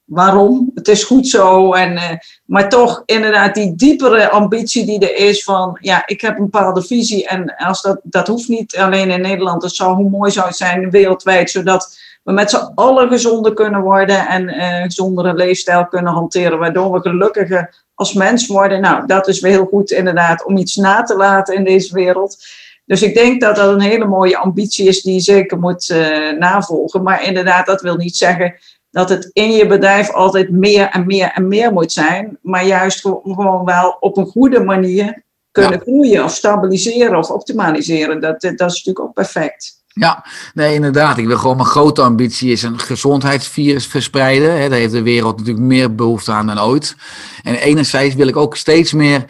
waarom. Het is goed zo. En, uh, maar toch inderdaad die diepere ambitie die er is van, ja, ik heb een bepaalde visie. En als dat, dat hoeft niet alleen in Nederland. Het zou, hoe mooi zou het zijn wereldwijd, zodat we met z'n allen gezonder kunnen worden en uh, gezondere leefstijl kunnen hanteren, waardoor we gelukkiger als mens worden. Nou, dat is wel heel goed inderdaad om iets na te laten in deze wereld. Dus ik denk dat dat een hele mooie ambitie is die je zeker moet uh, navolgen. Maar inderdaad, dat wil niet zeggen dat het in je bedrijf altijd meer en meer en meer moet zijn, maar juist gewoon wel op een goede manier kunnen groeien of stabiliseren of optimaliseren. Dat, dat is natuurlijk ook perfect. Ja, nee, inderdaad. Ik wil gewoon mijn grote ambitie is een gezondheidsvirus verspreiden. Daar heeft de wereld natuurlijk meer behoefte aan dan ooit. En enerzijds wil ik ook steeds meer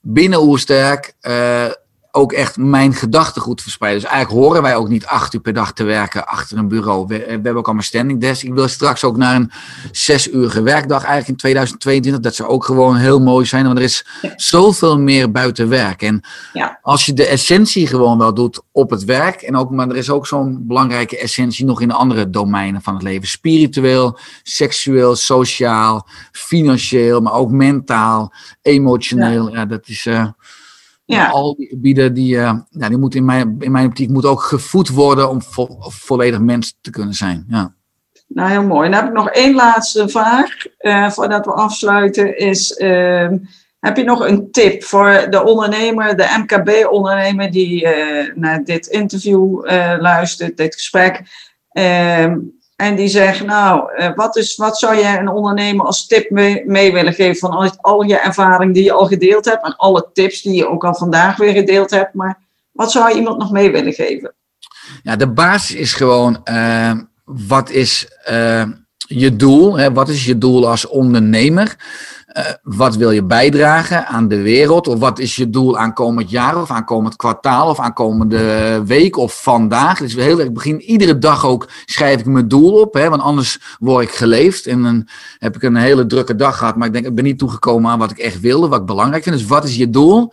binnen Oersterk uh, ook echt mijn gedachtegoed verspreiden. Dus eigenlijk horen wij ook niet acht uur per dag te werken achter een bureau. We, we hebben ook allemaal standing desk. Ik wil straks ook naar een zes uurige werkdag eigenlijk in 2022. Dat zou ook gewoon heel mooi zijn, want er is zoveel meer buiten werk. En ja. als je de essentie gewoon wel doet op het werk, en ook, maar er is ook zo'n belangrijke essentie nog in andere domeinen van het leven. Spiritueel, seksueel, sociaal, financieel, maar ook mentaal, emotioneel. Ja, ja dat is... Uh, ja. Al die gebieden die, uh, ja, die moeten in mijn, in mijn optiek moet ook gevoed worden om vo volledig mens te kunnen zijn. Ja. Nou, heel mooi. Dan heb ik nog één laatste vraag uh, voordat we afsluiten. Is, uh, heb je nog een tip voor de ondernemer, de MKB-ondernemer die naar dit interview luistert, dit gesprek? En die zeggen, nou, uh, wat, is, wat zou jij een ondernemer als tip mee, willen geven van al, je ervaring die je al gedeeld hebt en alle tips die je ook al vandaag weer gedeeld hebt. Maar wat zou je iemand nog mee willen geven? Ja, de basis is gewoon, uh, wat is uh, je doel? Hè? Wat is je doel als ondernemer? Uh, wat wil je bijdragen aan de wereld? Of wat is je doel aankomend jaar of aankomend kwartaal of aankomende week of vandaag? Dus heel erg begin iedere dag ook schrijf ik mijn doel op, hè, want anders word ik geleefd. En dan heb ik een hele drukke dag gehad, maar ik denk ik ben niet toegekomen aan wat ik echt wilde, wat ik belangrijk vind. Dus wat is je doel?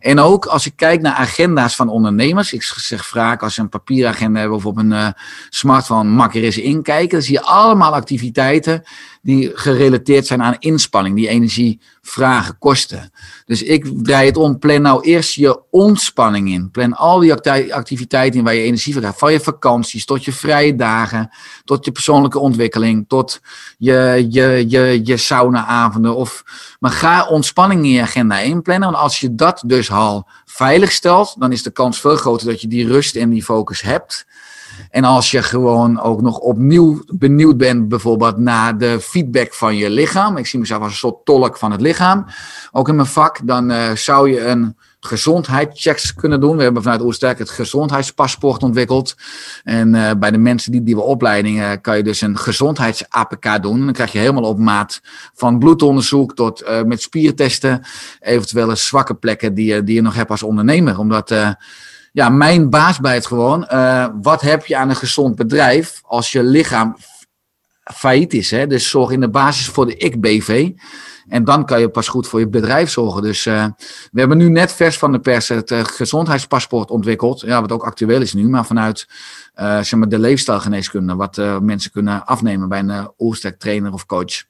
En ook als ik kijk naar agenda's van ondernemers. Ik zeg vaak als ze een papieragenda hebben of op een uh, smartphone, makker eens inkijken. Dan zie je allemaal activiteiten die gerelateerd zijn aan inspanning, die energie vragen, kosten. Dus ik draai het om, plan nou eerst je ontspanning in. Plan al die activiteiten in waar je energie van krijgt. Van je vakanties tot je vrije dagen, tot je persoonlijke ontwikkeling, tot je, je, je, je saunaavonden. Of, maar ga ontspanning in je agenda inplannen. Want als je dat dus al veilig stelt, dan is de kans veel groter dat je die rust en die focus hebt. En als je gewoon ook nog opnieuw benieuwd bent, bijvoorbeeld naar de feedback van je lichaam. Ik zie mezelf als een soort tolk van het lichaam. Ook in mijn vak, dan uh, zou je een gezondheidschecks kunnen doen. We hebben vanuit Oersterk het gezondheidspaspoort ontwikkeld. En uh, bij de mensen die die we opleidingen kan je dus een gezondheids-APK doen. Dan krijg je helemaal op maat van bloedonderzoek tot met spiertesten. Eventuele zwakke plekken die die je nog hebt als ondernemer. Omdat ja, mijn baas bij het gewoon. Uh, wat heb je aan een gezond bedrijf als je lichaam failliet is? Hè? Dus zorg in de basis voor de ik-BV. En dan kan je pas goed voor je bedrijf zorgen. Dus uh, we hebben nu net vers van de pers het uh, gezondheidspaspoort ontwikkeld. Ja, wat ook actueel is nu, maar vanuit zeg maar de leefstijlgeneeskunde. Wat mensen kunnen afnemen bij een oersterk trainer of coach.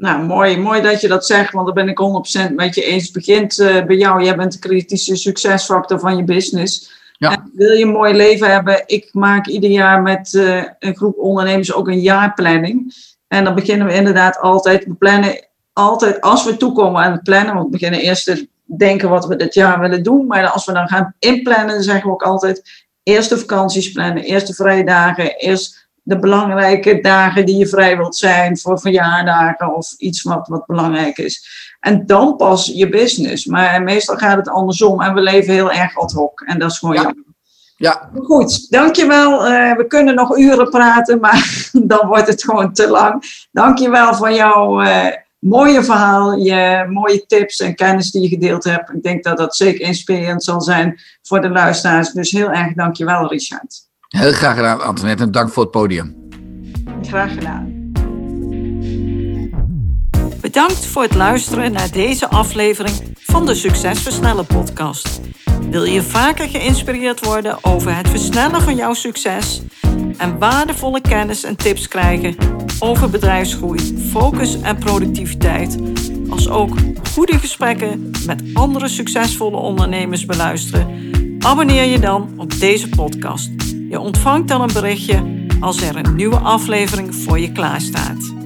Nou, mooi, mooi dat je dat zegt, want daar ben ik 100% met je eens. Het begint uh, bij jou, jij bent de kritische succesfactor van je business. Ja. En wil je een mooi leven hebben? Ik maak ieder jaar met uh, een groep ondernemers ook een jaarplanning. En dan beginnen we inderdaad altijd, we plannen altijd als we toekomen aan het plannen, want we beginnen eerst te denken wat we dit jaar willen doen. Maar als we dan gaan inplannen, zeggen we ook altijd, eerst de vakanties plannen, eerst de vrije dagen, eerst de belangrijke dagen die je vrij wilt zijn voor verjaardagen of iets wat, wat belangrijk is. En dan pas je business. Maar meestal gaat het andersom en we leven heel erg ad hoc. En dat is gewoon ja. Ja. Goed, dankjewel. Uh, we kunnen nog uren praten, maar dan wordt het gewoon te lang. Dankjewel voor jouw uh, mooie verhaal, je mooie tips en kennis die je gedeeld hebt. Ik denk dat dat zeker inspirerend zal zijn voor de luisteraars. Dus heel erg dankjewel, Richard. Heel graag gedaan, Antoinette. En dank voor het podium. Graag gedaan. Bedankt voor het luisteren naar deze aflevering van de Succesversnellen podcast. Wil je vaker geïnspireerd worden over het versnellen van jouw succes en waardevolle kennis en tips krijgen over bedrijfsgroei, focus en productiviteit, als ook goede gesprekken met andere succesvolle ondernemers beluisteren? Abonneer je dan op deze podcast. Je ontvangt dan een berichtje als er een nieuwe aflevering voor je klaarstaat.